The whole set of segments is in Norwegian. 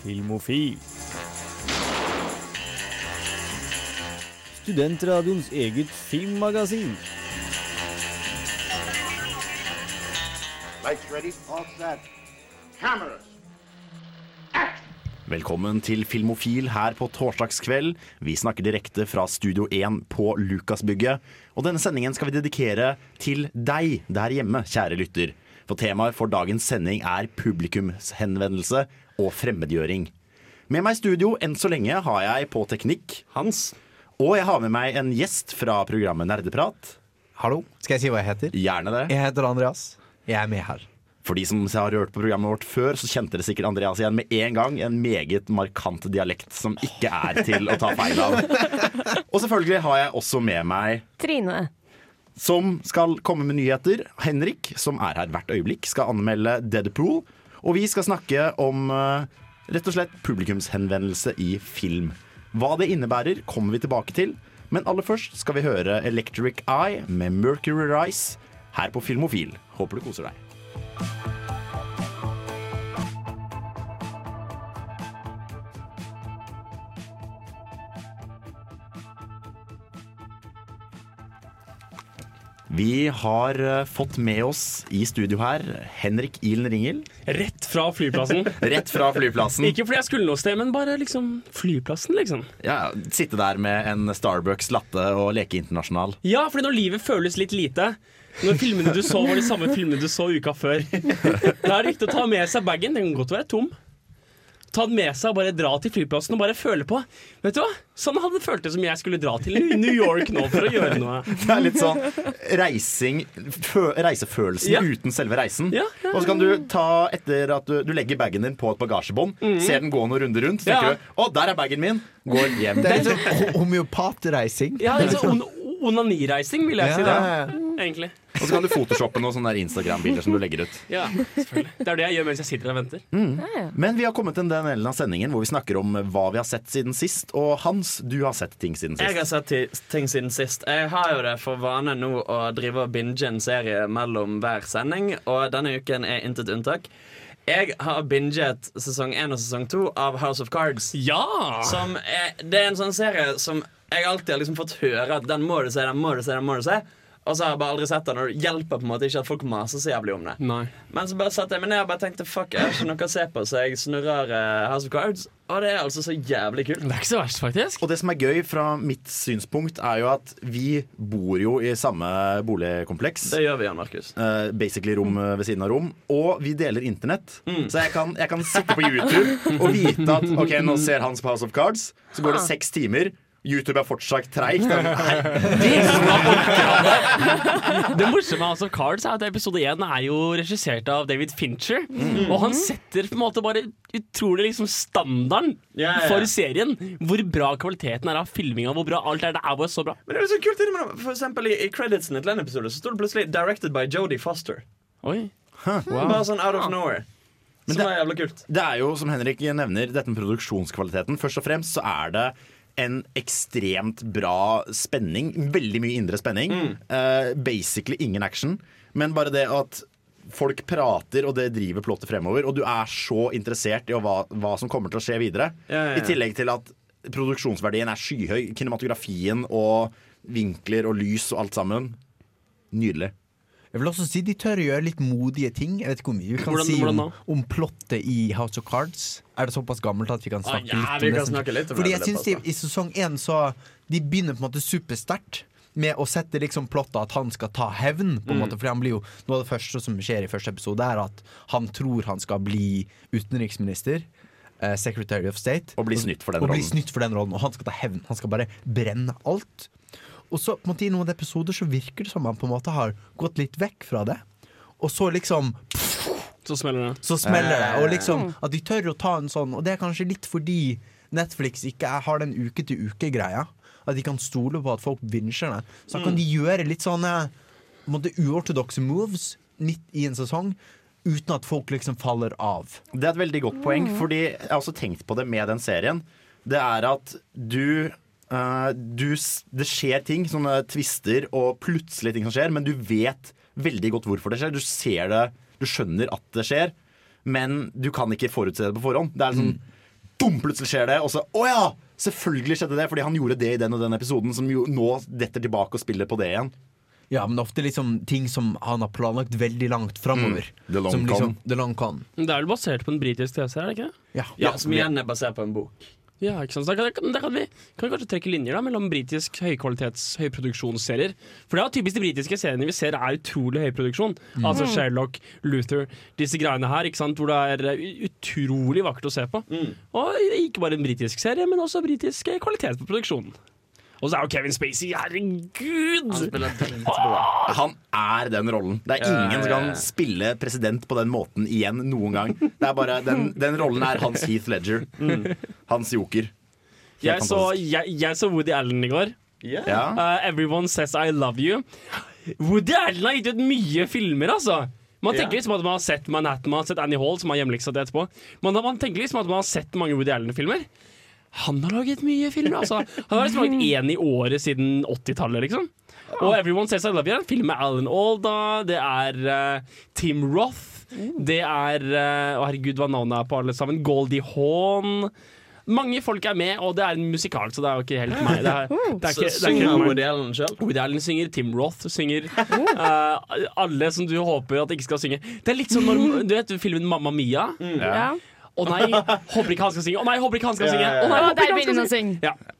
Filmofil. Studentradioens eget filmmagasin. Lights ready, all set. Cameras. Velkommen til Filmofil her på torsdagskveld. Vi snakker direkte fra Studio 1 på Lukasbygget. Og denne sendingen skal vi dedikere til deg der hjemme, kjære lytter. For temaet for dagens sending er publikumshenvendelse og fremmedgjøring. Med meg i studio enn så lenge har jeg på teknikk Hans. Og jeg har med meg en gjest fra programmet Nerdeprat. Hallo, skal jeg si hva jeg heter? Gjerne det. Jeg heter Andreas. Jeg er med her. For de som har hørt på programmet vårt før, så kjente dere sikkert Andreas igjen med en gang. En meget markant dialekt som ikke er til å ta feil av. Og selvfølgelig har jeg også med meg Trine. som skal komme med nyheter. Henrik, som er her hvert øyeblikk, skal anmelde Deadpool. Og vi skal snakke om eh, rett og slett publikumshenvendelse i film. Hva det innebærer, kommer vi tilbake til. Men aller først skal vi høre Electric Eye med Mercury Rise her på Filmofil. Håper du koser deg. Vi har eh, fått med oss i studio her Henrik Ilen Ringel. Rett fra flyplassen. Rett fra flyplassen. Ikke fordi jeg skulle noe sted, men bare liksom flyplassen, liksom. Ja, Sitte der med en Starbucks latte og leke internasjonal. Ja, fordi når livet føles litt lite Når filmene du så, var de samme filmene du så uka før. Da er det viktig å ta med seg bagen. Den kan godt være tom. Ta den med seg og bare dra til flyplassen og bare føle på. Vet du hva? Sånn hadde det føltes som jeg skulle dra til New York nå for å gjøre noe. Det er litt sånn reising fø, Reisefølelsen Ja. uten selve reisen. Ja, ja, Og så kan du ta etter at du, du legger bagen din på et bagasjebånd, ser den gå noen runder rundt, så Ja. tenker du 'Å, der er bagen min'. Går hjem. Det er litt sånn homeopatreising. Ja, det er sånn onanireising, vil jeg si. det ja. Egentlig. Og så kan du photoshoppe noen sånne Instagram-bilder som du legger ut. Ja, selvfølgelig. Det er det jeg gjør mens jeg sitter og venter. Men vi har kommet til den delen av sendingen hvor vi snakker om hva vi har sett siden sist. Og Hans, du har sett ting siden sist. Jeg har sett ting siden sist. Jeg har jo det for vane nå å drive og binge en serie mellom hver sending, og denne uken er intet unntak. Jeg har binget sesong én og sesong to av House of Cards. Ja! Som er, det er en sånn serie som jeg alltid har liksom fått høre at den må du se, den må du se, den må du se. Og så har jeg bare aldri sett den, og det hjelper på en måte ikke at folk maser så jævlig om det. Nei. Men så bare satte jeg meg ned og bare tenkte fuck, jeg har ikke noe å se på, så jeg snurrer eh, House of Cards, og det er altså så jævlig kult. Det er ikke så verst, faktisk. Og det som er gøy fra mitt synspunkt, er jo at vi bor jo i samme boligkompleks. Det gjør vi, Jan Markus. Eh, basically rom eh, ved siden av rom. Og vi deler internett. Så jeg kan, jeg kan sitte på YouTube og vite at Ok, nå ser Hans på House of Cards. Så går det seks timer. YouTube er fortsatt treigt. Det morsomme med House of Cards er at episode 1 er jo regissert av David Fincher. Og han setter på en måte bare utrolig liksom standarden yeah, ja. for serien. Hvor bra kvaliteten er av filminga, hvor bra alt er. Det er bare så bra. Men det er så kult. For eksempel i, i creditsen til en episode Så står det plutselig 'Directed by Jodie Foster'. Oi. Bare sånn out of nowhere. Som er jævla kult. Det er jo, som Henrik nevner, dette med produksjonskvaliteten. Først og fremst så er det en ekstremt bra spenning. Veldig mye indre spenning. Eh, basically ingen action. Men bare det at folk prater, og det driver plottet fremover. Og du er så interessert i hva, hva som kommer til å skje videre. Ja, ja, ja. I tillegg til at produksjonsverdien er skyhøy. Kinematografien og vinkler og lys og alt sammen. Nydelig. Jeg vil også si de tør å gjøre litt modige ting. Jeg vet ikke hvor mye vi kan Hvordan- si hvordan om, om plottet i House of Cards. Er det såpass gammelt at vi kan snakke ja, litt om vi det? kan snakke litt om Fordi det, jeg de, I sesong én så De begynner på en måte supersterkt med å sette liksom plottet at han skal ta hevn. På en Mm. måte Fordi han blir jo Noe av det første som skjer i første episode, er at han tror han skal bli utenriksminister. eh, Secretary of State. Og bli snytt for den og rollen. Og han skal ta hevn. Han skal bare brenne alt. Og så på en måte i noen episoder så virker det som han på en måte har gått litt vekk fra det. Og så liksom Så smeller det. så smeller det. Og liksom at de tør å ta en sånn Og det er kanskje litt fordi Netflix ikke har den uke-til-uke-greia. At de kan stole på at folk vinsjer det. Så da kan de gjøre litt sånne uortodokse moves midt i en sesong. Uten at folk liksom faller av. Det er et veldig godt poeng, fordi jeg har også tenkt på det med den serien. Det er at du, eh, du Det skjer ting, sånne tvister og plutselig ting som skjer, men du vet veldig godt hvorfor det skjer. Du ser det, du skjønner at det skjer, men du kan ikke forutse det på forhånd. Det er liksom boom, plutselig skjer det, og så Å ja! Selvfølgelig skjedde det, fordi han gjorde det i den og den episoden, som jo nå detter tilbake og spiller på det igjen. Ja, men ofte liksom ting som han har planlagt veldig langt framover. Mm. The long Con. liksom, con. Con. Det er vel basert på en britisk TV, er det ikke? Ja. Ja, Som igjen er basert på en bok. Ja, ikke sant? Da kan, da kan vi kan vi kanskje trekke linjer da mellom britisk høykvalitets høyproduksjonsserier. For det er typisk de britiske seriene vi ser er utrolig høyproduksjon. Altså Sherlock, Luther, disse greiene her, ikke sant? hvor det er eh, utrolig vakkert å se på. Og ikke bare en britisk serie, men også britisk eh, kvalitet på produksjonen. Og så er jo Kevin Spacey, herregud! Han spiller. Han er den rollen. Det er ingen som kan spille president på den måten igjen noen gang. Det er bare, den, den rollen er hans Heath Ledger. Hans joker. Jeg så, jeg, jeg så Woody Allen i går. Ja. Ja. Uh, Everyone Says I Love You. Woody Allen har gitt ut mye filmer, altså. Man tenker liksom at man har sett Manhattan, man har sett Annie Hall, som har hjemmeleksa det etterpå. Man, man tenker liksom at man har sett mange Woody Allen-filmer. Han har laget mye filmer, altså. Han har liksom laget én i året siden 80-tallet, liksom. Og Everyone Says I Love You er en film med Alan Alda, det er uh, Tim Roth, det er Å, herregud, hva navnet er på alle sammen? Goldie Hawn. Mange folk er med, og det er en musikal, så det er jo ikke helt meg. Det er, det er ikke, det er ikke meg. Woody Allen sjøl. Woody Allen synger, Tim Roth synger. Uh, alle som du håper at ikke skal synge. Det er litt som når Du vet filmen Mamma Mia? Ja. Å nei, håper ikke han skal synge. Å nei, håper ikke han skal synge. Å nei, håper der ikke han begynner skal å synge. synge. Ja.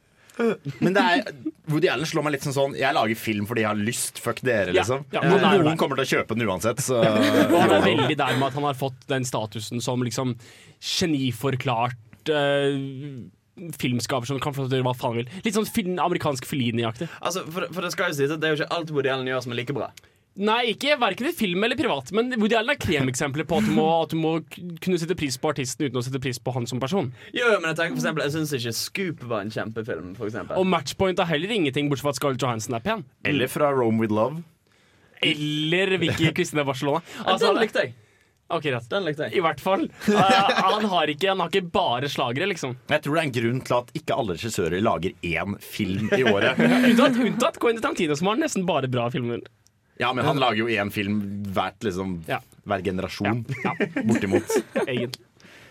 Men det er, Woody Allen slår meg litt som sånn Jeg lager film fordi jeg har lyst. Fuck dere, Ja, liksom. ja, er jo noen det. kommer til å kjøpe den uansett. Så Og han er veldig der med at han har fått den statusen som liksom geniforklart eh, filmskaper som kan få til å gjøre hva faen han vil. Litt sånn film, amerikansk Fellini-aktig. Altså, for, for det skal jo sies at det er jo ikke alt Woody Allen gjør som er like bra. Nei, ikke verken i film eller privat, men Woody Allen er kremeksempler på at du, må, at du må kunne sette pris på artisten uten å sette pris på han som person. Jo, jo, men Jeg tenker for eksempel, jeg syns ikke Scoop var en kjempefilm. For eksempel. Og Matchpoint er heller ingenting, bortsett fra at Scarlett Johansson er pen. Eller fra Rome with Love. Eller Vicky Kristine Barcelona. Altså, den likte jeg. Ok, rett. Den likte jeg. I hvert fall. Uh, han, har ikke, han har ikke bare slagere, liksom. Jeg tror det er en grunn til at ikke alle regissører lager én film i året. Unntatt, unntatt Quentin Tarantino, som har nesten bare bra filmer. Ja, men han lager jo én film hvert, liksom, Ja. hver generasjon. Ja, Bortimot. egentlig.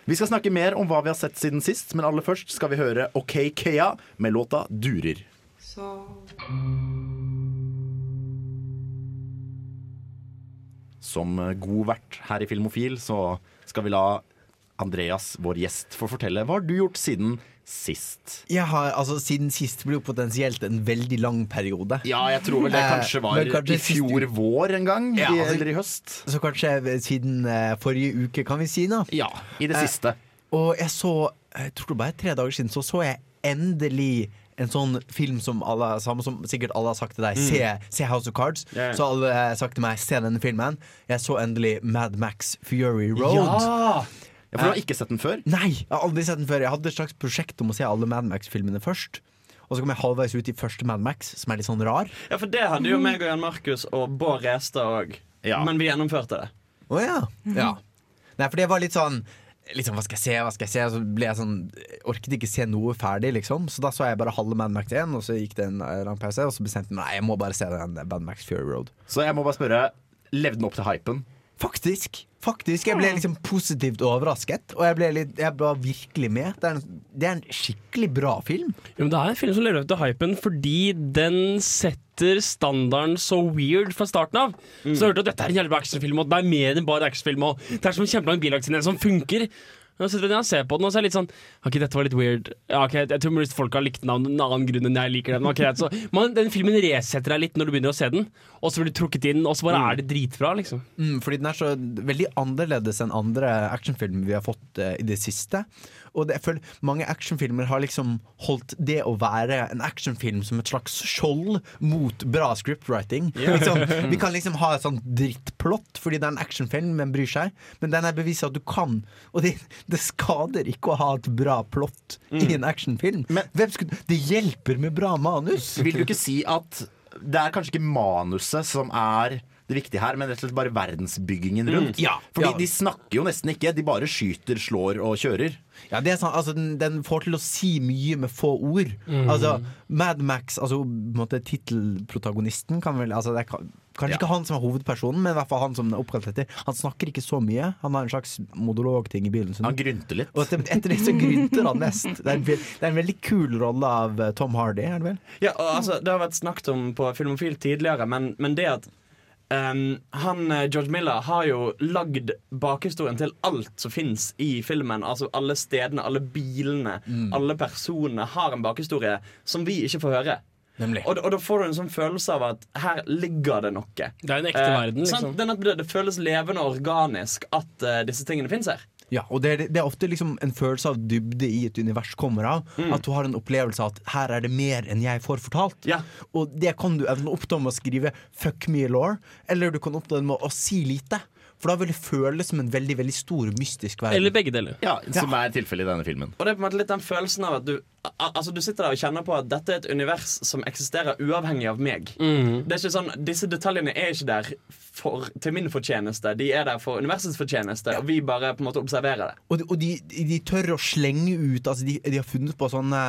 Vi skal snakke mer om hva vi har sett siden sist, men aller først skal vi høre OK Kea med låta 'Durer'. Som god vert her i Filmofil så skal vi la Andreas, vår gjest, få fortelle hva har du gjort siden sist. Har, altså, siden sist blir jo potensielt en veldig lang periode. Ja, jeg tror vel det Eh, kanskje var eh, kanskje i fjor vår en gang, Ja, altså- eller i høst. Så kanskje siden eh, forrige uke, kan vi si nå. Ja, i det Eh, siste. Og jeg så, jeg tror det bare tre dager siden, så så jeg endelig en sånn film som alle, som sikkert alle har sagt til deg, se, se House of Cards. Ja. Så alle har sagt til meg, se denne filmen. Jeg så endelig Mad Max Fury Road. Ja! Ja, for du har ikke sett den før? Nei, jeg har aldri sett den før. Jeg hadde et slags prosjekt om å se alle Mad Max-filmene først. Og så kom jeg halvveis ut i første Mad Max, som er litt sånn rar. Ja, for det hadde jo meg og Jan Markus og Bård Restad òg. Ja. Men vi gjennomførte det. Å ja. ja. Nei, for det var litt sånn Liksom, hva skal jeg se, hva skal jeg se? Så ble jeg sånn Orket ikke se noe ferdig, liksom. Så da så jeg bare halve Mad Max 1, og så gikk det en lang pause, og så bestemte jeg meg jeg må bare se den Mad Max Fury Road. Så jeg må bare spørre, levde den opp til hypen? Faktisk. Faktisk, Jeg ble liksom positivt overrasket, og jeg ble, litt, jeg ble virkelig med. Det er, en, det er en skikkelig bra film. Ja, men det er en film som lever opp til hypen fordi den setter standarden så weird fra starten av. Så jeg hørte at dette er en jævlig bra actionfilm, og det er mer enn bare actionfilm. Og det er som en kjempelang bilagscene som funker. Sitter jeg og ser på den, og så er jeg litt sånn Ok, dette var litt weird. Ja, okay, Jeg tror folk har likt den av en annen grunn enn jeg liker den. Okay, så man, Den filmen resetter deg litt når du begynner å se den, og så blir du trukket inn, og så bare er det dritbra, liksom. Mm, fordi den er så veldig annerledes enn andre actionfilmer vi har fått uh, i det siste. Og det, jeg føler Mange actionfilmer har liksom holdt det å være en actionfilm som et slags skjold mot bra scriptwriting. Liksom, vi kan liksom ha et sånt drittplott fordi det er en actionfilm, men bryr seg. Men den er beviset at du kan. Og det, det skader ikke å ha et bra plott i en actionfilm. Skulle, det hjelper med bra manus. Vil du ikke si at det er kanskje ikke manuset som er det viktige her, men rett og slett bare verdensbyggingen rundt. Ja. Fordi Ja. de snakker jo nesten ikke, de bare skyter, slår og kjører. Ja, det er sant. altså, den, den får til å si mye med få ord. Altså, Mad Max, altså tittelprotagonisten kan vel altså, det er, Kanskje Ja. ikke han som er hovedpersonen, men i hvert fall han som er oppkalt etter. Han snakker ikke så mye. Han har en slags monologting i bilen sin. Han grynter litt. Og etter, etter det så grynter han mest. Det er, en, det er en veldig kul rolle av eh, Tom Hardy, er det vel? Ja, og altså, Det har vært snakket om på Filmofil tidligere, men, men det at ehm, han, eh, George Miller har jo lagd bakhistorien til alt som fins i filmen. Altså Alle stedene, alle bilene, alle personene har en bakhistorie som vi ikke får høre. Og, og da får du en sånn følelse av at her ligger det noe. Det er en ekte Eh, verden, sant? liksom. Den det, det føles levende og organisk at uh, disse tingene fins her. Ja, og det er, det er ofte liksom en følelse av dybde i et univers kommer av. At du har en opplevelse av at her er det mer enn jeg får fortalt. Ja. Og det kan du enten oppnå med å skrive 'fuck me law', eller du kan oppnå det med å si lite. For da vil det føles som en veldig veldig stor, mystisk verden. Eller begge deler. Ja, Som er tilfellet i denne filmen. Og det er på en måte litt den følelsen av at du Altså du sitter der og kjenner på at dette er et univers som eksisterer uavhengig av meg. Mm. Det er ikke sånn, Disse detaljene er ikke der for, til min fortjeneste. De er der for universets fortjeneste, og vi bare på en måte observerer det. Og, de, og de, de tør å slenge ut altså de, de har funnet på sånne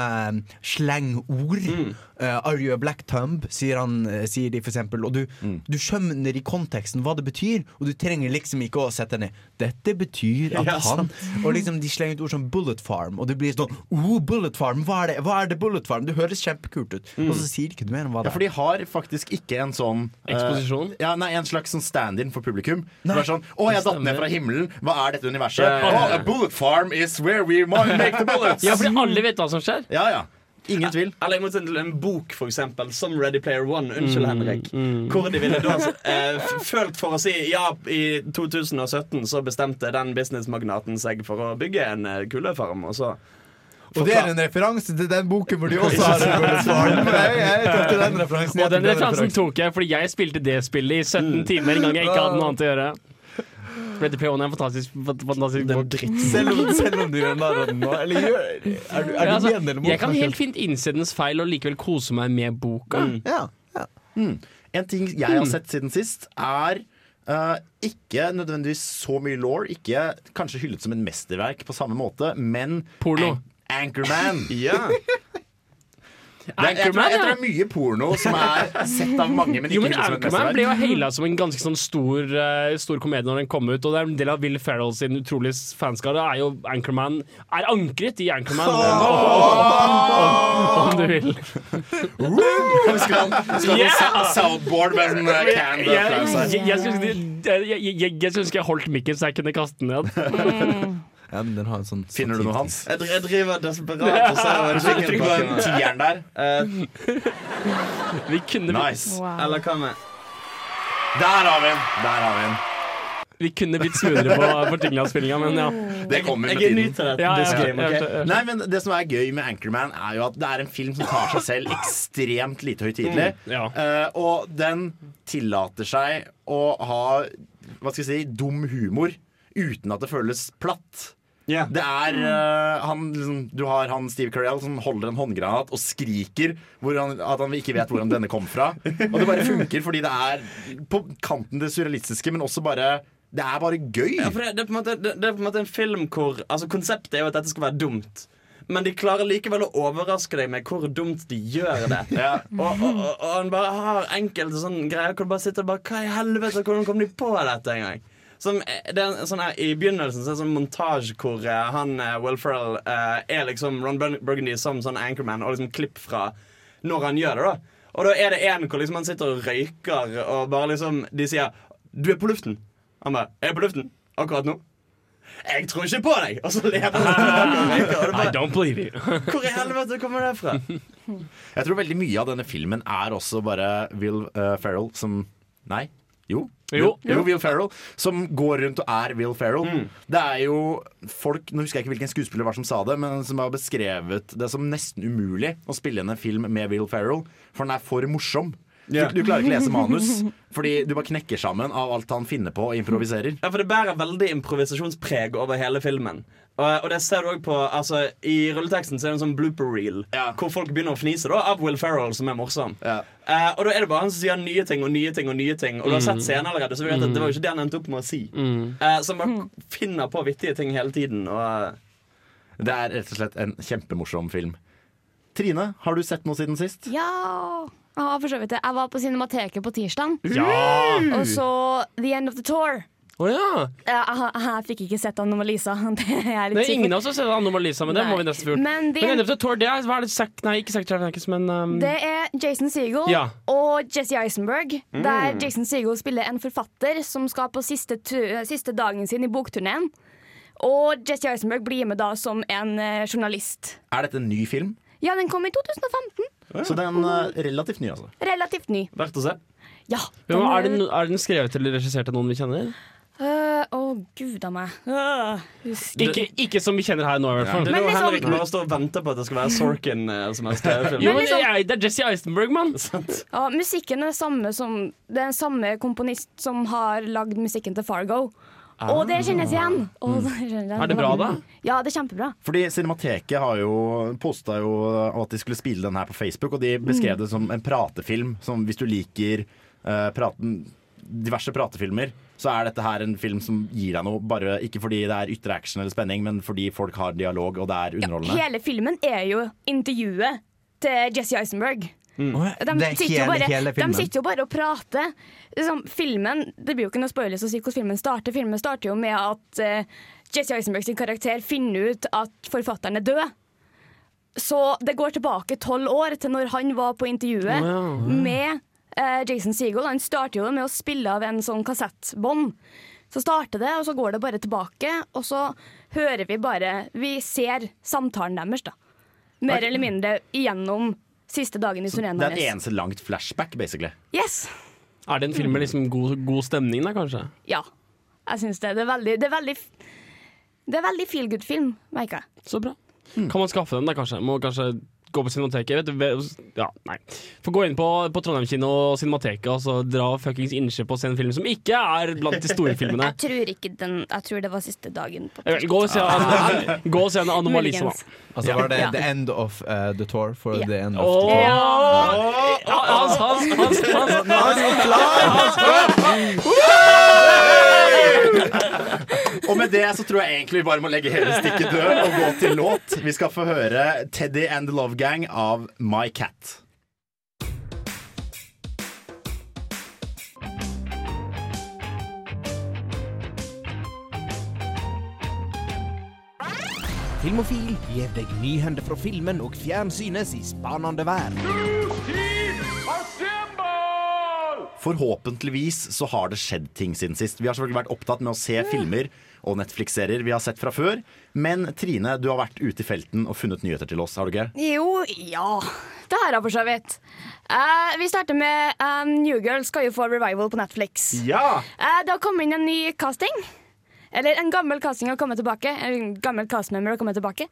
slengord. Mm. Uh, are you a black thumb? Sier, han, eh, sier de for eksempel. Og du, du skjønner i konteksten hva det betyr, og du trenger liksom ikke å sette ned. Dette betyr at Ja, han Og liksom de slenger ut ord som bullet farm, og det blir sånn oh, bullet farm, hva er det? Hva er det bullet farm? Det høres kjempekult ut. Og så sier de ikke noe mer om hva det er. Ja, for de har faktisk ikke en sånn eh, Eksposisjon? ja, nei, En slags sånn stand-in for publikum. Det er sånn, Å, jeg datt ned fra himmelen. Hva er dette universet? Ja, ja, ja. Oh, a bullet farm is where we make the bullets. Ja, fordi alle vet hva som skjer. ja, ja. Ingen tvil. Eller jeg må til en bok, for eksempel, som Ready Player One. Unnskyld, Henrik. Hvor de ville da eh, følt for å si ja, i 2017 så bestemte den businessmagnaten seg for å bygge en eh, kulefarm, og så Og det er en referanse til den boken hvor de også har en bullet farm. Jeg, jeg tok den referansen. jeg Og den referansen tok jeg fordi jeg spilte det spillet i 17 timer en gang jeg ikke hadde noe annet å gjøre. One er en fantastisk, fantastisk bok. Selv om, selv om du gjør narr av den nå? Eller gjør, er du, er du Ja, altså, med eller mot? jeg kan helt fint innse dens feil og likevel kose meg med boka. ja, ja. En ting jeg har sett siden sist, er uh, ikke nødvendigvis så mye law. Ikke kanskje hyllet som en mesterverk på samme måte, men Porno. An Anchorman. Ja. Er, jeg, tror, Anchorman, jeg tror det er mye porno som er sett av mange, men Jo, ikke men hyllet som et Anchorman ble jo heila som en ganske sånn stor, uh, stor komedie når den kom ut. Og det er en del av Will Ferrell sin utrolig fanskare er jo Anchorman Er ankret i Anchorman. Om du vil. Han, skal han Yeah! soundboard med en uh, Jeg, canned jeg, jeg, jeg, jeg, jeg, jeg, jeg skulle ønske jeg holdt mikken så jeg kunne kaste den ned. Ja, men den har en sånn Finner du noe, Hans? Jeg, dri- jeg driver desperat og ser over Trykk på den jingelpakken. tieren der. Eh, Vi kunne, Nice. Wow. Eller hva med Der har vi den! Der har vi den. vi kunne blitt smoothere på, på jingleavspillinga, men ja. Det kommer med Jeg er ny tiden. til dette. ja, ja, this ja, game, ok? Nei, men Det som er gøy med Anchorman, er jo at det er en film som tar seg selv ekstremt lite høytidelig. ja. Eh, og den tillater seg å ha hva skal jeg si, dum humor uten at det føles platt. Ja. Det er uh, han, liksom, Du har han Steve Carell som holder en håndgranat og skriker han, at han ikke vet hvordan denne kom fra. Og det bare funker fordi det er på kanten det surrealistiske, men også bare Det er bare gøy. Ja, det, det, er måte, det, det er på en måte en film hvor Altså Konseptet er jo at dette skal være dumt. Men de klarer likevel å overraske deg med hvor dumt de gjør det. Ja. Og, og, og, og han bare har enkelte sånne greier hvor du bare sitter og bare Hva i helvete, hvordan kom de på dette en gang? Som, eh, det er sånn her, I begynnelsen så er det sånn montasje hvor eh, han eh, Will Ferrell eh, er liksom Ron Burgundy som sånn anchorman, og liksom klipp fra når han gjør det. da Og da er det en hvor liksom han sitter og røyker, og bare liksom de sier 'Du er på luften'. Han bare 'Er jeg på luften akkurat nå?' 'Jeg tror ikke på deg!' Og så ler han. og røyker, I don't believe you. Hvor i helvete kommer det fra? Jeg tror veldig mye av denne filmen er også bare Will uh, Ferrell som Nei? Jo. Jo. Will, jo, Will Ferrell Som går rundt og er Will Ferrell. Det er jo folk Nå husker jeg ikke hvilken skuespiller var som sa det, men som har beskrevet det som nesten umulig å spille inn en film med Will Ferrell, for den er for morsom. Yeah. Du, du klarer ikke lese manus, fordi du bare knekker sammen av alt han finner på og improviserer. Ja, for Det bærer veldig improvisasjonspreg over hele filmen. Og, og det ser du også på altså, I rulleteksten så er det en sånn blooper reel Ja. hvor folk begynner å fnise da, av Will Ferrell, som er morsom. Ja. Uh, og da er det bare han som sier nye ting og nye ting og nye ting. Og du har Mm. sett scenen allerede, så vi vet at det var jo ikke det han endte opp med å si. Eh, så man finner på vittige ting hele tiden. Og uh. Det er rett og slett en kjempemorsom film. Trine, har du sett noe siden sist? Ja Ja, for så vidt. Jeg var på Cinemateket på tirsdag Ja! og så The End of the Tour. Å ja! Jeg, jeg, jeg fikk ikke sett Anomalisa. Det er Det er ingen av oss har sett Anomalisa, men det må vi nesten få gjort. Men de, Men Tour, det er, hva er det Zack Nei, ikke Zack men um, Det er Jason Segel Ja. og Jesse Eisenberg. Mm. Der Jason Segel spiller en forfatter som skal på siste, tu siste dagen sin i bokturneen. Og Jesse Eisenberg blir med da som en uh, journalist. Er dette en ny film? Ja, den kom i 2015. Så den er relativt ny, altså. Relativt ny. verdt å se. Ja. den er, den, er den skrevet eller regissert av noen vi kjenner? Øh, Å, gud a meg. Uh. Ikke, ikke som vi kjenner her nå, i hvert fall. Det er Men liksom- Henrik bare står og venter på at det skal være Sorkin Uh, som har skrevet Jo, men liksom- jeg, Det er Jesse Eisenberg, mann! Ja, musikken er samme som Det er samme komponist som har lagd musikken til Fargo. Og det kjennes igjen! Og det kjennes igjen. Er det bra, da? Ja, det er kjempebra. Fordi Cinemateket har jo posta jo at de skulle spille den her på Facebook, og de beskrev det som en pratefilm. Som hvis du liker eh, praten, diverse pratefilmer, så er dette her en film som gir deg noe. Bare ikke fordi det er ytre action eller spenning, men fordi folk har dialog, og det er underholdende. Ja, Hele filmen er jo intervjuet til Jesse Eisenberg. Mm. De, det er sitter hele, bare, hele de sitter jo bare og prater. Liksom, filmen, Det blir jo ikke noe spoilers å si hvordan filmen starter. Filmen starter jo med at uh, Jesse Eisenberg sin karakter finner ut at forfatteren er død. Så det går tilbake tolv år til når han var på intervjuet med eh, Jason Segel. Han starter jo med å spille av en sånn kassettbånd. Så starter det, og så går det bare tilbake, og så hører vi bare Vi ser samtalen deres, da. Mer eller mindre igjennom siste dagen i turneen Det er et eneste langt flashback, basically. Yes! Er det en film med liksom god, god stemning, da, kanskje? Ja. Jeg syns det. Det er veldig Det er veldig, det er veldig feel good-film, merker jeg. Så bra. Kan man skaffe den, da, kanskje? Må kanskje gå på Cinemateket. Vet du, ja, nei. Få gå inn på, på Trondheim kino og Cinemateket og så dra fuckings innsjø på å se en film som ikke er blant de store filmene. Jeg tror ikke den Jeg tror det var siste dagen. på Eh, Gå og se, gå og se en anomalisme. Altså var det Ja. the end of uh, the tour for yeah. the end of oh! the Ja, Hans, Hans, Hans, Hans. Og med det så tror jeg egentlig vi bare må legge hele stikket død og gå til låt. Vi skal få høre Teddy and the Love Gang av My Cat. Filmofil gir deg nyhender fra filmen og fjernsynets spanende verden. Forhåpentligvis så har det skjedd ting siden sist. Vi har selvfølgelig vært opptatt med å se filmer og Netflix-serier vi har sett fra før. Men Trine, du har vært ute i felten og funnet nyheter til oss, har du ikke? Jo, ja. Det har jeg for så vidt. Uh, vi starter med um, New Girl skal jo få revival på Netflix. Ja! Uh, det har kommet inn en ny casting. Eller en gammel casting har kommet tilbake. En gammel castmember har kommet tilbake.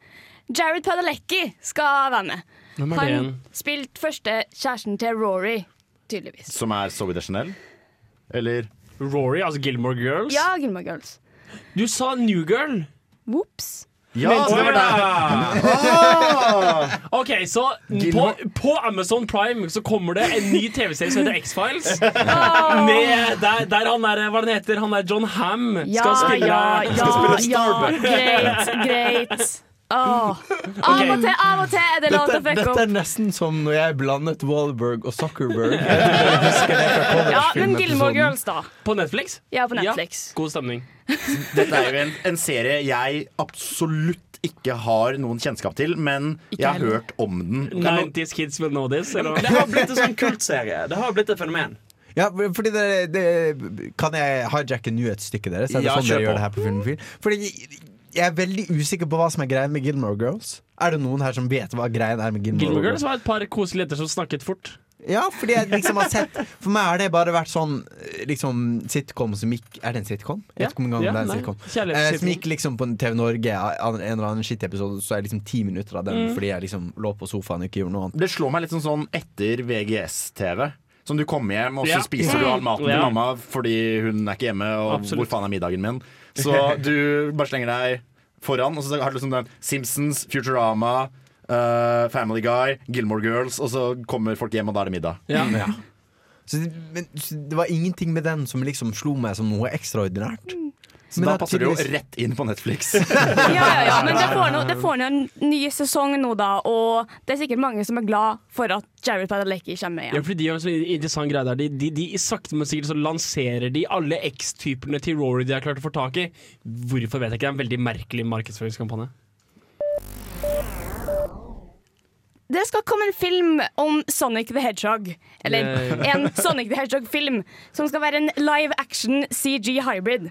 Jared Padalecki skal være med. Hvem er Han spilte første kjæresten til Rory, tydeligvis. Som er Zoe Deschanel? Eller Rory, altså Gilmore Girls. Ja, Gilmore Girls. Du sa New Girl. Whoops. Ja, det var det! OK, så på, på Amazon Prime så kommer det en ny TV-serie som heter X-Files. Med der, der han er Hva den heter han er John Ham skal spille, ja, ja, skal spille ja. Starbuck. Greit, greit. Åh. Av og til, av og til er det lov å fucke dette er nesten som når jeg blandet Wahlberg og Zuckerberg. Ja, men. Gilmore Girls, da. På Netflix? Ja, på Netflix. god stemning. Dette er jo en, en serie jeg absolutt ikke har noen kjennskap til, men Ikke jeg har heller. hørt om den. 90's Kids Will Know This. Eller? Det har blitt en sånn kultserie. Det har blitt et fenomen. Ja, fordi det, det Kan jeg hijacke nyhetsstykket deres? Er det Ja, sånn dere gjør det her på Filmofil? Fordi jeg er veldig usikker på hva som er greia med Gilmore Girls. Er det noen her som vet hva greien er med Gilmore, Gilmore Girls Girls? var et par koselige jenter som snakket fort. Ja, fordi jeg liksom har sett For meg har det bare vært sånn eh, liksom sitcom som gikk Er det en sitcom? Jeg vet ikke om Ja, det er en sitcom. Eh, som gikk liksom på TV Norge, en eller annen shit-episode, så er liksom ti minutter av den Mm. fordi jeg liksom lå på sofaen og ikke gjorde noe annet. Det slår meg litt sånn, sånn etter VGS-TV. Som du kommer hjem, og så Ja. spiser du all maten til Ja. mamma fordi hun er ikke hjemme, og Absolutt. hvor faen er middagen min? Så du bare slenger deg foran, og så har du liksom den Simpsons, Futurama, uh, Family Guy, Gilmore Girls, og så kommer folk hjem, og da er det middag. Ja. Så det, men, så det var ingenting med den som liksom slo meg som noe ekstraordinært. Så Men da passer tydeligvis... det jo rett inn på Netflix. Ja, ja, ja, men det får nå det får en ny sesong nå, da, og det er sikkert mange som er glad for at Jared Padalecki kommer igjen. Ja, fordi de har en så interessant greie der de, de, de Sakte, men sikkert så lanserer de alle X-typene til Rory de har klart å få tak i. Hvorfor vet jeg ikke. Det er en veldig merkelig markedsføringskampanje. Det skal komme en film om Sonic the Hedgehog. Eller Yay. en Sonic the Hedgehog-film som skal være en live action CG hybrid.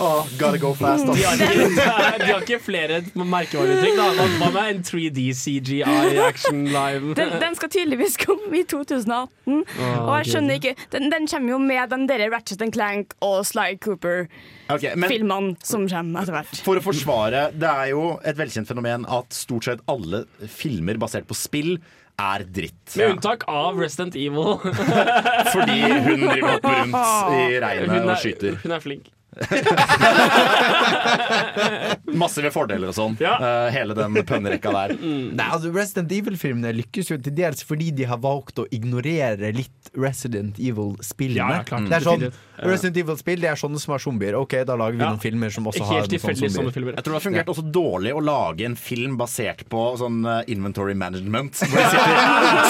oh, gotta go fast, De har ikke, de har ikke flere merkevareuttrykk. Hva med en 3D CGI action live? Den, den skal tydeligvis komme i 2018, og jeg skjønner ikke Den, den kommer jo med den der Ratchet Clank og Sly Cooper-filmene Ok, men som kommer etter hvert. for å forsvare Det er jo et velkjent fenomen at stort sett alle filmer basert på spill er dritt. Med unntak av Resident Evil. Fordi hun driver opp rundt i regnet og er, skyter. hun er flink. Massive fordeler og sånn. Ja. Uh, hele den pønnerekka der. Nei, altså Resident Evil-filmene lykkes jo til dels fordi de har valgt å ignorere litt Resident Evil-spillene. Ja, ja, det er sånn, Resident Evil-spill det er sånne som har zombier. Ok, da lager vi Ja. noen filmer som også har Helt noen sånne zombier. Jeg tror det har fungert også dårlig å lage en film basert på sånn eh, inventory management. Hvor de sitter,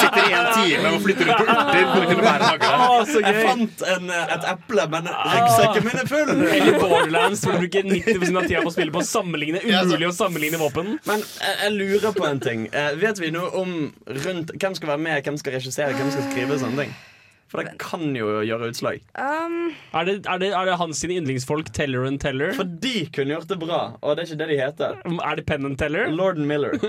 sitter i en time og flytter rundt på urter for å kunne bære nagle. Jeg fant en, eh, et eple, men ryggsekken min er full! Eller Borderlands, hvor du bruker 90 av tida på å spille på å sammenligne umulig å sammenligne våpen. Men jeg, jeg lurer på en ting. Eh, vet vi noe om rundt hvem skal være med, hvem skal regissere, hvem skal skrive sånne ting? For det kan jo gjøre utslag. Um, Er det, er det, er det hans sine yndlingsfolk, Teller and Teller? For de kunne gjort det bra, og det er ikke det de heter. Er det Penn and Teller? Lord and Miller.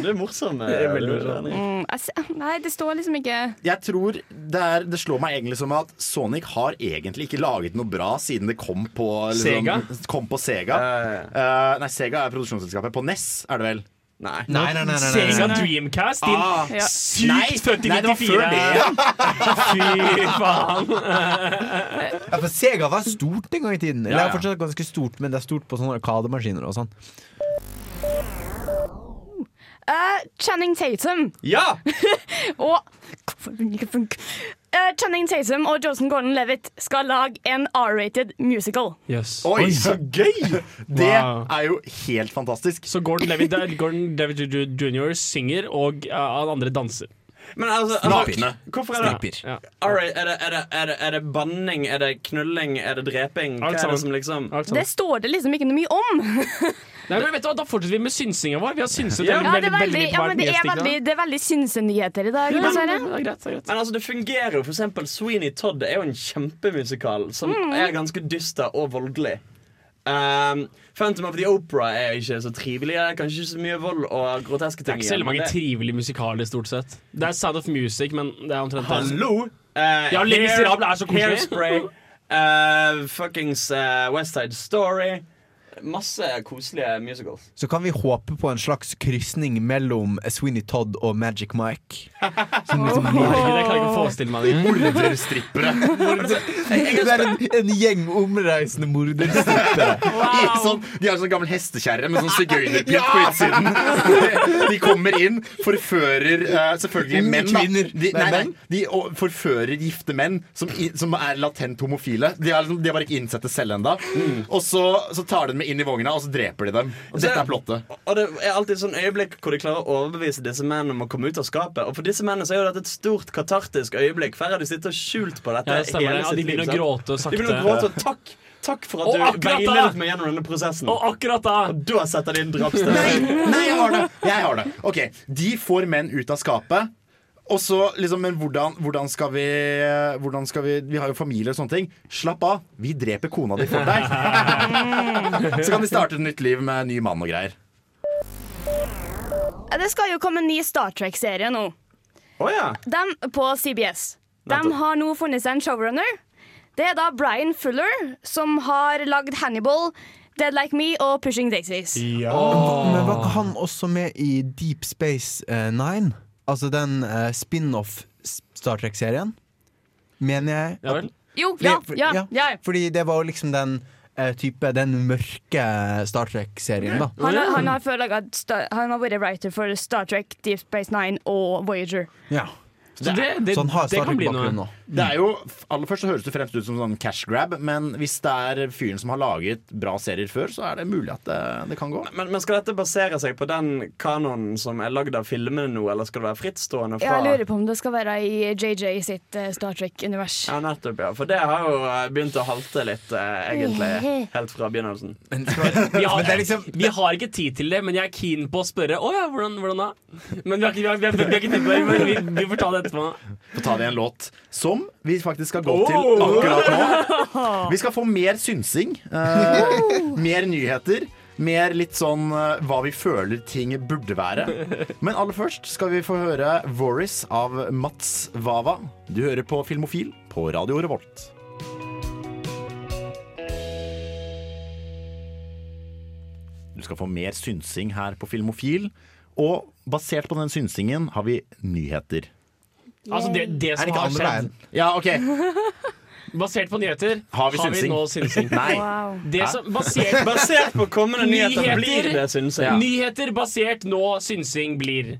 Du er morsom. eh, Det er veldig morsom. Mm, nei, det står liksom ikke Jeg tror det, er, det slår meg egentlig som at Sonic har egentlig ikke laget noe bra siden det kom på Sega? Kom på Sega. Uh, uh, nei, Sega er produksjonsselskapet. På NES er det vel? Nei. Nei, nei, nei, nei, nei, Sega. Dreamcast, din Ah, Ja. sykt født i nei, 94. Fy faen. Ja, for Sega var stort en gang i tiden. Eller Ja, det ja. er fortsatt ganske stort, men det er stort på sånne arkademaskiner og sånn. Uh, Channing Tatum Ja! og Eh, Channing Tatum og Josen Gordon-Levitt skal lage en R-rated musical. Yes. Oi, så gøy! Det Wow. er jo helt fantastisk. Så Gordon Levitt Gordon Levitt jr. synger, og uh, andre danser. Men altså, altså Hvorfor er det. Ja. right, er, det, er, det, er, det, er det banning, er det knulling, er det dreping? Hva er det som liksom Det står det liksom ikke noe mye om. Nei, men vet du hva, Da fortsetter vi med synsinga vår. Vi har synset Ja. veldig, Ja, det, veldig, veldig, veldig ja, men det, er veldig, det er veldig synsenyheter i dag, Ja, dessverre. det er greit, det er greit. Men altså, det fungerer jo. For eksempel Sweeney Todd er jo en kjempemusikal som er ganske dyster og voldelig. Um, Phantom of the Opera er ikke så trivelig. Kanskje ikke så mye vold og groteske ting. Det er ikke så veldig mange det- trivelige musikaler, stort sett. Det er Sound of Music, men det er omtrent. Hallo! Uh, Ja, Les Miserables er så koselig. Hairspray. Uh, fuckings uh, West Side Story. Masse koselige musicals. Så kan vi håpe på en slags krysning mellom Sweeney Todd og Magic Mike. Som liksom blir kan jeg ikke forestille meg. Morderstrippere. Det er en, en gjeng omreisende morderstrippere. I Sånn, de har sånn gammel hestekjerre med sånn sigøynerpynt på utsiden. De kommer inn, forfører eh, selvfølgelig menn. da. kvinner. De, Nei, nei, nei, de og- forfører gifte menn som, i, som er latent homofile. De har, liksom, de har bare ikke innsett det selv ennå. Og så, så tar de med inn i vogna, og så dreper de dem. Og dette er plottet. Og det er alltid sånn øyeblikk hvor de klarer å overbevise disse mennene om å komme ut av skapet. Og for disse mennene så er jo dette et stort katartisk øyeblikk. Færre de sitter skjult på dette Ja, det stemmer det. hele Ja, de begynner å gråte gråte De begynner å gråte. og Takk, takk for at Og du veiledet meg gjennom denne prosessen. Og akkurat da Og da setter de inn drapsstedet. Nei, nei, jeg har det! Jeg har det. Ok, De får menn ut av skapet. Og så liksom, Men hvordan, hvordan, skal vi, hvordan skal vi Vi har jo familie og sånne ting. Slapp av. Vi dreper kona di for deg. Så kan de starte et nytt liv med ny mann og greier. Det skal jo komme en ny Star Trek-serie nå. Oh, ja. Dem på CBS. De har nå funnet seg en showrunner. Det er da Brian Fuller, som har lagd Hannibal, Dead Like Me og Pushing Daisies. Men var ikke han også med i Deep Space eh, Nine? Altså den uh, spin-off Star Trek-serien, mener jeg. Ja vel. Jo, ja, For- ja, ja. Fordi det var jo liksom den eh, type Den mørke Star Trek-serien, da. Han, har- han, har laget Star, han har vært writer for Star Trek, Deep Space Nine og Voyager. Ja. Så det, det, Så han har Star kan bli noe. Trek-bakgrunn nå. Det er jo, Aller først så høres det fremst ut som sånn cash grab, men hvis det er fyren som har laget bra serier før, så er det mulig at det, det kan gå. Men, men skal dette basere seg på den kanonen som er lagd av filmene nå, eller skal det være frittstående fra Jeg lurer på om det skal være i JJ sitt eh, Star Trek-univers. Ja, nettopp, ja. For det har jo eh, begynt å halte litt, eh, egentlig, helt fra begynnelsen. Men, Vi har, men det er liksom vi har ikke tid til det, men jeg er keen på å spørre. Å ja, hvordan, hvordan da? Men vi har ikke, vi har, vi har, vi har ikke tid på det. men Vi, vi får ta det etterpå. Få ta det i en låt som vi faktisk skal gå til akkurat nå. Vi skal få mer synsing, Uh, mer nyheter. Mer litt sånn uh, hva vi føler ting burde være. Men aller først skal vi få høre Voris av Mats Vava. Du hører på Filmofil på Radio Revolt. Du skal få mer synsing her på Filmofil. Og basert på den synsingen har vi nyheter. Altså det, det det som har skjedd, Ja, OK. basert på nyheter, Har vi synsing? nå synsing. Nei. Wow. Det som, basert, Basert på kommende nyheter, Nyheter. blir det, synsing. Ja. Nyheter basert nå synsing blir.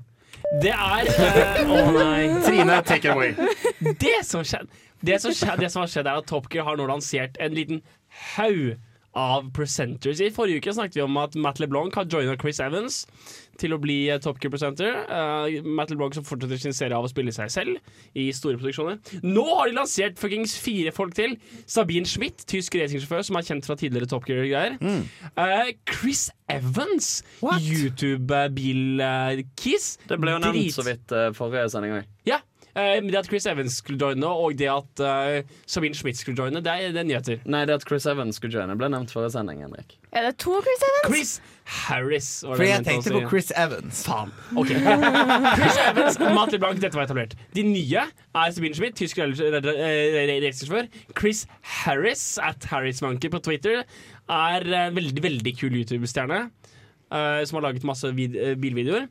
Det er uh, oh nei. Trine, take it away. Det som, skjedd, det, som skjedd, det som har skjedd, er at Top Gear har nå lansert en liten haug av presenters. I forrige uke snakket vi om at Matt LeBlanc har joina Chris Evans til å bli eh, Top Gear presenter. Uh, Matt LeBlanc som fortsetter sin serie av å spille seg selv i store produksjoner. Nå har de lansert fuckings fire folk til. Sabine Schmidt, tysk racingsjåfør som er kjent fra tidligere Top Gear-greier. Eh, Chris Evans, YouTube-bil-kiss. Det ble jo nevnt så vidt uh, forrige sending òg. Ja. Eh, men det at Chris Evans skulle joine, og det at uh, Sabine Schmidt skulle joine, det er, det er nyheter. Nei, det at Chris Evans skulle joine, ble nevnt forrige sending. Henrik Er det to Chris Evans? Chris Harris. For Fordi jeg tenkte på Chris Evans. Faen. Ok. Chris Evans, Matt LeBlanc, dette var etablert. De nye er Sabine Schmidt, tysk racersjåfør. Chris Harris, at Harrismonkey på Twitter, er en veldig, veldig kul YouTube-stjerne. Uh, som har laget masse vid bilvideoer.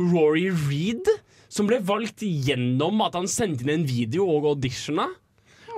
Rory Reed, som ble valgt gjennom at han sendte inn en video og auditiona.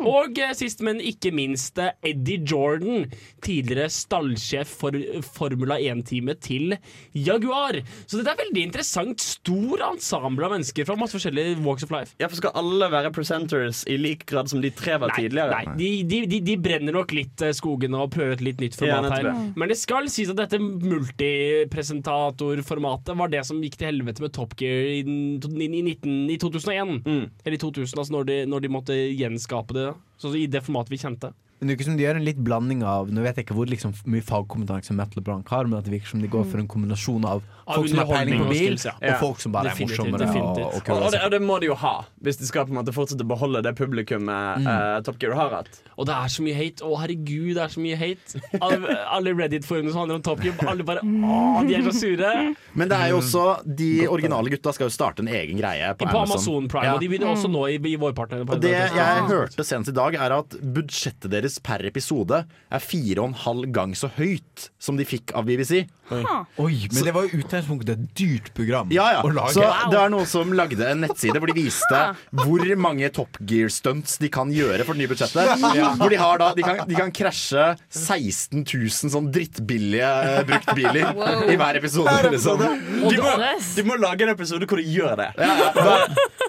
Og eh, sist, men ikke minst, eh, Eddie Jordan, tidligere stallsjef for eh, Formula 1-teamet til Jaguar. Så dette er veldig interessant. Stor ensemble av mennesker fra masse forskjellige walks of life. Ja, for Skal alle være presenters i lik grad som de tre var tidligere? nei de, de, de, de brenner nok litt skogene skogen og prøver et litt nytt Ja, format her. Men det skal sies at dette multipresentatorformatet var det som gikk til helvete med Top Gear i, i, i, 19, i 2001. Mm. Eller i 2000, altså når de, når de måtte gjenskape det. Så i det formatet vi kjente. Men det virker som de gjør en litt blanding av Nå vet jeg ikke hvor liksom, mye fagkompetanse Matt LeBlanc har, men at det virker som de går for en kombinasjon av folk som har peiling på og bil, skills, ja. og folk som bare Definitivt, er morsommere og, definitivt. og Og, det, og det må de jo ha, hvis de skal på en måte fortsette å beholde det publikummet eh, Top Gear har hatt. Og det er så mye hate. Å, herregud, det er så mye hate. Alle, alle Reddit-forumene som handler om Top Gear, alle bare Å, de er så sure. Men det er jo også de originale gutta skal jo starte en egen greie på, På Amazon Prime. Ja. Og de begynner også nå i, i vårpartene. Og det jeg hørte senest i dag, er at budsjettet deres per episode er fire og en halv gang så høyt som de fikk av BBC. Oi, men det var jo utgangspunktet et dyrt program Ja, ja. å lage. Så det er noen som lagde en nettside hvor de viste hvor mange Top Gear-stunts de kan gjøre for det nye budsjettet. Hvor de har da De kan, de kan krasje 16 000 sånn drittbillige uh, bruktbiler i hver episode. Liksom. Du må, du må lage en episode hvor du gjør det.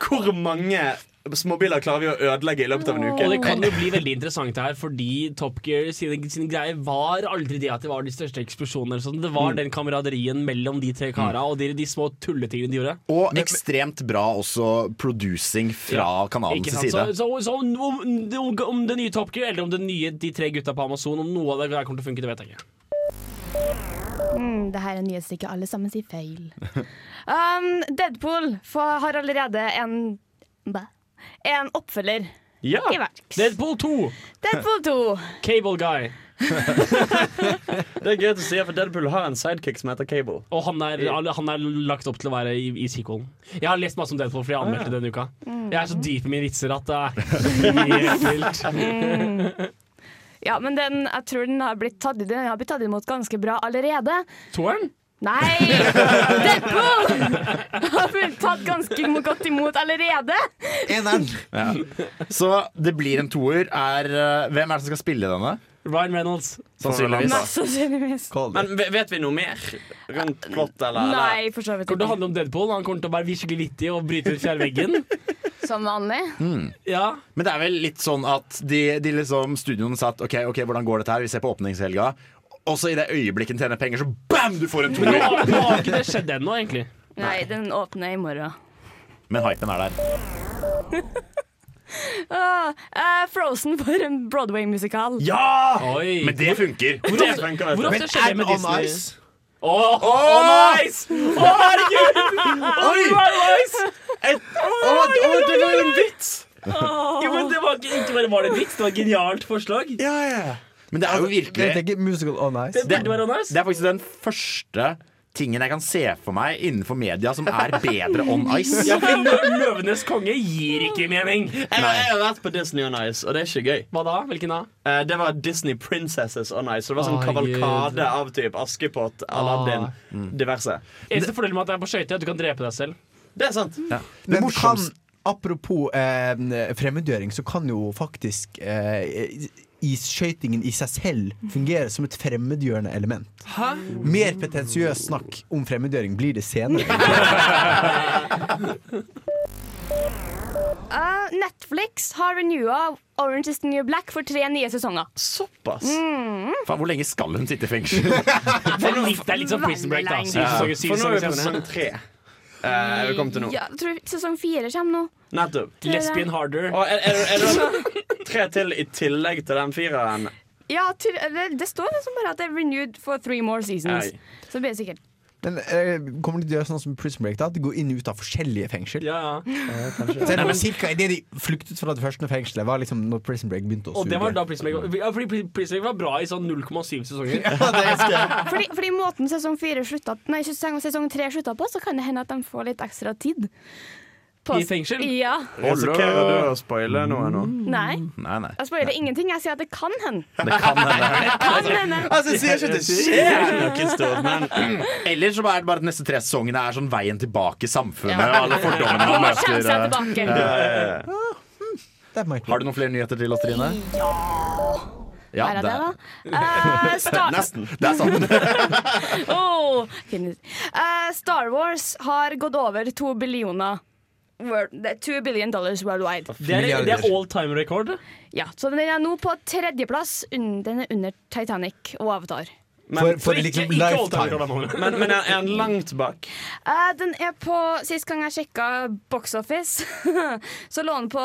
Hvor mange småbiler klarer vi å ødelegge i løpet av en Og det kan jo bli veldig interessant her, fordi Top Gear sine, sine greier var aldri det at det var de største eksplosjonene. Sånn. Det var den kameraderien mellom de tre kara og de, de små tulletingene de gjorde. Og ekstremt bra også producing fra kanalens side. Så, så, så om, om, om det nye Top Gear eller om det nye De tre gutta på Amazon, om noe av det der kommer til å funke, det vet jeg ikke. Mm, det her er nyhetsstykket alle sammen sier feil. Um, Deadpool får, har allerede en bæ, en oppfølger Ja, i verks. Deadpool 2, Deadpool 2. Cable Guy. Det er gøy å si, for Deadpool har en sidekick som heter Cable. Og han er, han er lagt opp til å være i, i sequelen. Jeg har lest masse om Deadpool, fordi jeg anmeldte denne uka. Jeg er så dyp i mine vitser at det er helt vilt. Ja, men den, jeg tror den har blitt tatt, den har blitt tatt imot ganske bra allerede. Toeren? Nei! Deadpool har blitt tatt ganske godt imot allerede. Eneren! Så det blir en toer. Er, eh, hvem er det som skal spille denne? Ryan Reynolds. Sannsynligvis. Sannsynligvis. Men vet vi noe mer rundt plott, eller? Nei, for så vidt ikke. Det handler om Deadpool. Han kommer til å være virkelig vittig og bryte ut fjærveggen. Som vanlig. Ja. Men det er vel litt sånn at de, de liksom studioene satt OK, ok, hvordan går dette her? Vi ser på åpningshelga. Og så i det øyeblikket tjener penger, så bam, du får en nå, toer! har- nå har ikke det skjedd ennå, egentlig. Nei, den åpner i morgen. Men hypen er der. Ah, uh, Frozen for en Broadway-musikal. Ja! Oi. Men det funker. Hvor ofte, hvor ofte skjer det med on Disney? ice? Åh, oh, nice! Å, herregud! Oi! det var en vits! Jo, men det var ikke, ikke bare var det en vits, det var et genialt forslag. Ja, ja. Men det er jo Det virkelig er ikke musical on ice. Det burde være nice. Det er faktisk den første tingen jeg kan se for meg innenfor media som er bedre on ice. Ja, for Løvenes konge gir ikke mening. Jeg, jeg har vært på Disney on Ice, og det er ikke gøy. Hva da? Hvilken da? Eh, det var Disney Princesses on Ice. Så det var sånn Å, kavalkade av typ Askepott, Aladdin, diverse. Eneste fordelen med at det er på skøyter, er at du kan drepe deg selv. Det er sant. Det Men kan, morsomste apropos eh, fremmedgjøring, så kan jo faktisk eh, isskøytingen i seg selv fungerer som et fremmedgjørende element. Hæ? Mer pretensiøs snakk om fremmedgjøring blir det senere. uh, Netflix har renewa Orange is the New Black for tre nye sesonger. Såpass. Faen, hvor lenge skal hun sitte i fengsel? Det er litt, det er litt sånn Prison Break, da. Syv sesonger, syv For nå er vi på sesonger sesong tre. Eh, vi kom til nå. Ja, tror sesong fire kommer nå. Nettopp. Lesbian Harder. Og er, er, er det tre til i tillegg til den fireren? Ja, til, det, det står liksom bare at det er renewed for three more seasons. Ei. Så det blir sikkert Men eh, kommer de til å gjøre sånn som Prison Break? da? At de går inn og ut av forskjellige fengsel? Ja, ja. Så er det vel cirka idet de flyktet fra det første fengselet, var liksom når Prison Break begynte å suge. Og det var da Prison Break ja, Fordi Prison Break var bra i sånn 0,7 sesonger. Fordi, fordi måten sesong fire slutta Nei, sesong, sesong tre slutta på, så kan det hende at de får litt ekstra tid. På- I fengsel? Ja. Risikerer du å spoile noe nå? Nei. Nei, nei. Jeg spoiler ingenting. Jeg sier at det kan hende. Det kan hende. Altså, sier ikke det skjer men Eller så er det bare at neste tre sesongene er sånn veien tilbake i samfunnet. Ja. Alle fordommene man møter. tilbake. That might be. Har du noen flere nyheter til oss, Trine? Ja, er det, det- da. Uh, Star, Nesten. Det er sant. oh. Eh, Star Wars har gått over to billioner er two billion dollars worldwide. Det er, det er all time record. Ja, så den er nå på tredjeplass. Den er under Titanic og Avatar. For, for Ikke, liksom ikke lifetime. Men, men er er den langt bak? Uh, den er på Sist gang jeg sjekka Box Office, så lå den på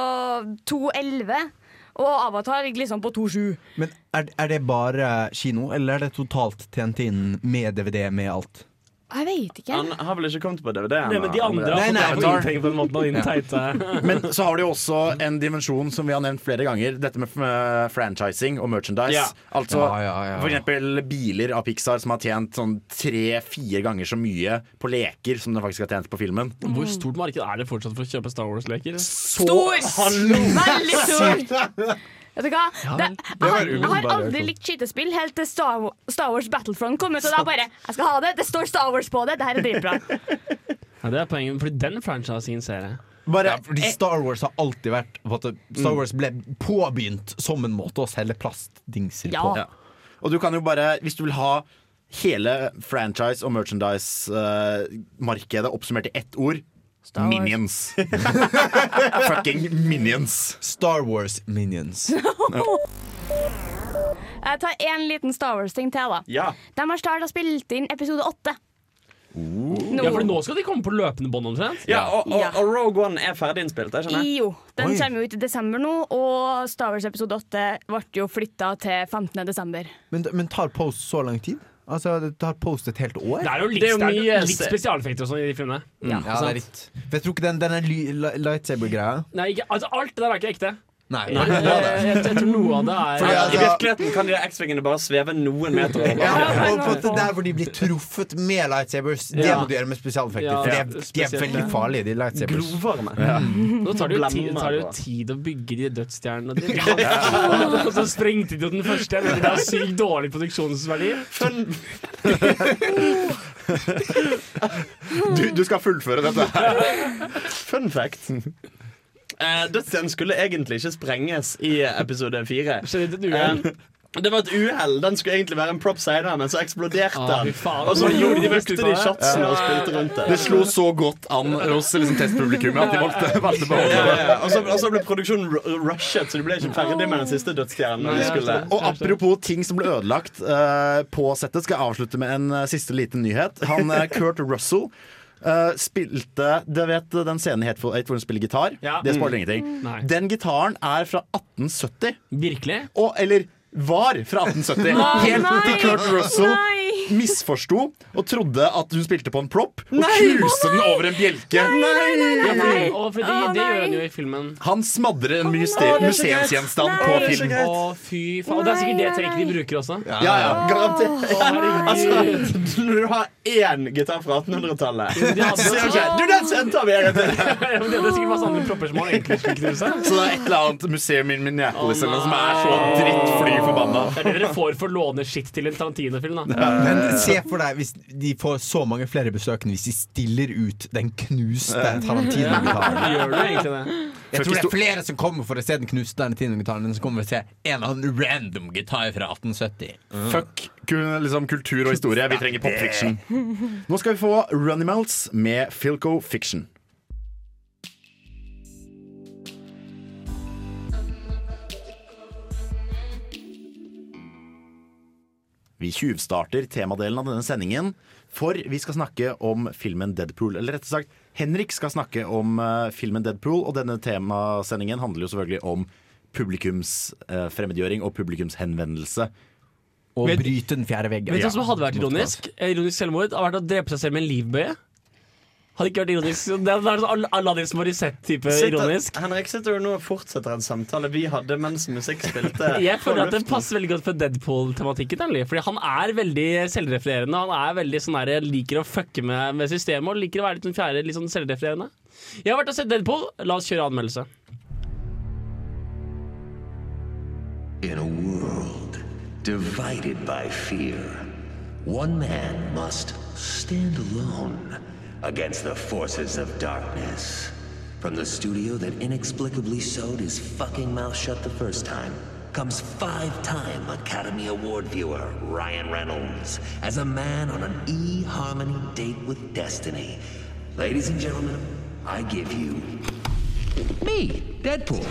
2,11. Og Avatar ligger liksom på 2,7. Men er, er det bare kino, eller er det totalt tjent inn med DVD, med alt? Jeg vet ikke. Han har vel ikke kommet på DVD Nei, men de andre har Nei, fått nei, på den måten. Og teite. Men så har du jo også en dimensjon som vi har nevnt flere ganger. Dette med eh, franchising og merchandise. Ja. Altså Ja, ja, ja. for eksempel biler av Pixar som har tjent sånn tre-fire ganger så mye på leker som den faktisk har tjent på filmen. Hvor stort marked er det fortsatt for å kjøpe Star Wars-leker? Stor! Veldig stor! Vet du hva? Det, jeg, har, jeg har aldri likt skytespill helt til Star, Star Wars Battlefront kom ut. Og da bare Jeg skal ha det! Det står Star Wars på det! Det her er dritbra. Ja, det er poenget, for den franchisen ser jeg. Bare, Ja, fordi Star Wars har alltid vært Star Wars ble påbegynt som en måte å selge plastdingser Ja. på. Ja. Og du kan jo bare, hvis du vil ha hele franchise- og merchandise-markedet oppsummert i ett ord. Minions. Fucking minions. Star Wars Minions. Jeg tar én liten Star Wars-ting til. da Ja. De har starta spilt inn episode åtte. Nå. Ja, for nå skal de komme på løpende bånd omtrent. ja og, og, og Rogue One er ferdig innspilt, jeg skjønner. Jo, den Oi. kommer jo ut i desember nå, og Star Wars episode 8 ble jo flytta til 15. desember. Men, men tar Post så lang tid? Altså, det har postet et helt år? Det er jo litt, Det er jo det er mye litt spesialeffekter og sånn i de filmene. Ja. Ja, det er litt For jeg tror ikke den, den er lightsaber-greia Nei, ikke, altså, alt det der er ikke ekte. Nei. Jeg, jeg, jeg, jeg tror noe av det Fordi er I virkeligheten kan de der X-vingene bare sveve noen meter over. Ja, og på det der hvor de blir truffet med lightsabers, det Ja. må du gjøre med spesialeffekter. Ja, for de er, de er veldig farlige, de lightsabers. Glovarme. Nå tar det jo tid, tar det jo tid å bygge de dødsstjernene. de- Og så sprengte de jo den første. Jeg mener, Det har sykt dårlig produksjonsverdi. Du, du skal fullføre dette. her. Fun fact. Eh, skulle egentlig ikke sprenges i episode fire. Det? Eh, det var et uhell. Den skulle egentlig være en prop senere, men så eksploderte Ah, den. Og så gjorde de brukte de shotsene ja. og spilte rundt det. Det slo så godt an hos liksom, testpublikummet at de valgte, valgte beholde Ja, det. ja, ja. Og så, og så ble produksjonen rushet, så de ble ikke ferdig med den siste dødsstjernen. de. Og apropos ting som ble ødelagt uh, på settet, skal jeg avslutte med en uh, siste liten nyhet. Han uh, Kurt Russell eh, spilte Du vet den scenen i Hateful Eight hvor hun spiller gitar? Ja. Det spoiler ingenting. Nei. Den gitaren er fra 1870. Virkelig? Og, eller var fra 1870. Helt til Kurt Russell Nei. Misforsto og trodde at hun spilte på en prop, og knuste den over en bjelke. Nei, nei, og fordi det gjør nei. han jo i filmen. Han smadrer en museumsgjenstand på film. Å, fy faen. Og det er sikkert det trekket de bruker også. Ja, ja, garantert. Altså, når du har én gitar fra 1800-tallet De hadde så sier du den sendte vi en gang til! Det er sikkert masse andre propper som han egentlig skulle knuse. Så det er et eller annet museum i Minneapolis som er så drittfly forbanna. Det er det dere får for å låne skitt til en Tarantino-film. da Men se for deg hvis de får så mange flere besøkende hvis de stiller ut den knuste Tarantino-gitaren. Gjør du egentlig det? Jeg tror det er flere som kommer for å se den knuste Tarantino-gitaren enn som kommer for å se en eller annen random gitar fra 1870. Fuck liksom, kultur og historie. Vi trenger popfiction. Nå skal vi få Runny Runimals med Filco Fiction. Vi tjuvstarter temadelen av denne sendingen, for vi skal snakke om filmen Deadpool. Eller rett og slett, Henrik skal snakke om uh, filmen Deadpool, og denne temasendingen handler jo selvfølgelig om publikums uh, fremmedgjøring og publikums henvendelse. Og bryte den fjerde veggen. Vet du hva som hadde vært ironisk? Eh, Ironisk selvmord hadde vært å drepe seg selv med en livbøye. Hadde ikke vært ironisk. Det er sånn Aladdin som Morissette-type ironisk. Henrik sitter jo nå og fortsetter en samtale vi hadde mens musikk spilte. Jeg føler at det passer veldig godt for Deadpool-tematikken. Fordi han er veldig selvrefererende. Han er veldig sånn der, liker å fucke med, med systemet og liker å være litt sånn fjerde, litt sånn selvrefererende. Jeg har vært og sett Deadpool. La oss kjøre anmeldelse. In a world divided by fear, one man must stand alone against the forces of darkness. From the studio that inexplicably sewed his fucking mouth shut the first time, comes five-time Academy Award viewer Ryan Reynolds as a man on an e-harmony date with destiny. Ladies and gentlemen, I give you me, Deadpool.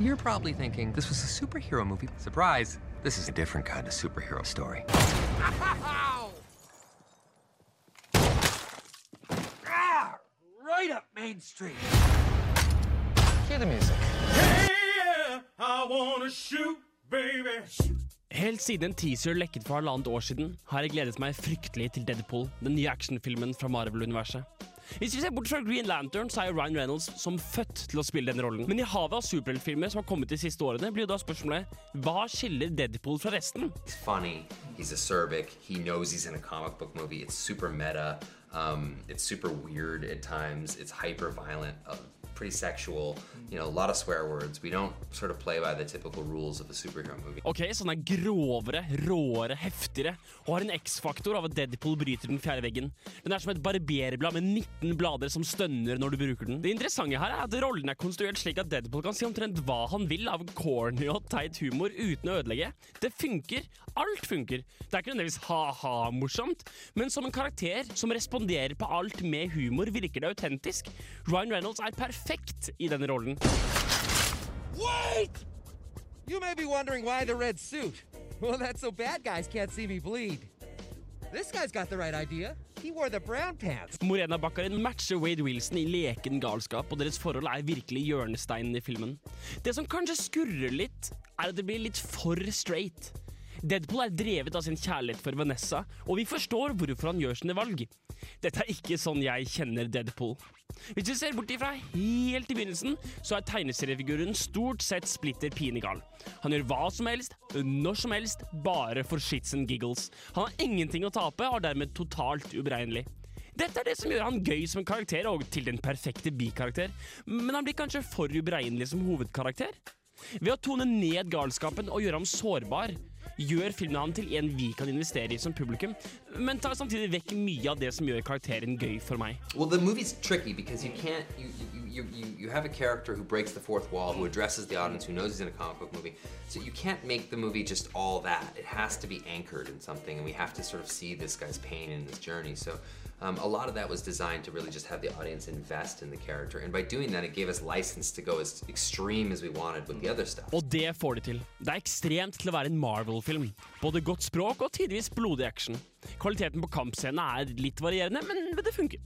You're probably thinking this was a superhero movie. Surprise! This is a different kind of superhero story. right up Main Street. Cue the music. Yeah, I wanna shoot, baby. Helt siden en teaser lekket for halvannet år siden, har jeg gledet meg fryktelig til Deadpool, den nye actionfilmen fra Marvel-universet. Hvis vi ser bort fra Green Lantern, så er jo Ryan Reynolds som født til å spille den rollen. Men i havet av superheltfilmer som har kommet de siste årene, blir jo da spørsmålet hva skiller Deadpool fra resten? He's funny. He's acerbic. He knows he's in a comic book movie. It's super meta. Um, it's super weird at times. It's hyper violent. Uh, pretty sexual. You know, a lot of swear words. We don't sort of play by the typical rules of a superhero movie. Ok, så den er grovere, råere, heftigere, og har en X-faktor av at Deadpool bryter den fjerde veggen. Den er som et barberblad med 19 blader som stønner når du bruker den. Det interessante her er at rollen er konstruert slik at Deadpool kan si omtrent hva han vil av corny og teit humor uten å ødelegge. Det funker. Alt funker. Det er ikke nødvendigvis ha-ha-morsomt, men som en karakter som responderer på alt med humor, virker det autentisk. Ryan Reynolds er perfekt i denne rollen. Wait! You may be wondering why the red suit. Well, that's so bad guys can't see me bleed. This guy's got the right idea. He wore the brown pants. Morena Baccarin matcher Wade Wilson i leken galskap, og deres forhold er virkelig hjørnesteinen i filmen. Det som kanskje skurrer litt, er at det blir litt for straight. Deadpool er drevet av sin kjærlighet for Vanessa, og vi forstår hvorfor han gjør sine valg. Dette er ikke sånn jeg kjenner Deadpool. Hvis vi ser bort ifra helt i begynnelsen, så er tegneseriefiguren stort sett splitter pinegal. Han gjør hva som helst, når som helst, bare for shits and giggles. Han har ingenting å tape, og er dermed totalt uberegnelig. Dette er det som gjør han gøy som karakter og til den perfekte bikarakter, men han blir kanskje for uberegnelig som hovedkarakter? Ved å tone ned galskapen og gjøre ham sårbar, gjør filmen han til en vi kan investere i som publikum, men tar samtidig vekk mye av det som gjør karakteren gøy for meg. Well, the movie's tricky because you can't. You have a character who breaks the fourth wall, who addresses the audience, who knows he's in a comic book movie. So you can't make the movie just all that. It has to be anchored in something, and we have to sort of see this guy's pain and his journey. So um, a lot of that was designed to really just have the audience invest in the character. And by doing that, it gave us license to go as extreme as we wanted with the other stuff. Og det får de til. Det er ekstremt til å være en Marvel-film. Både godt språk og tidvis blodig action. Kvaliteten på kampscenene er litt varierende, men det funker.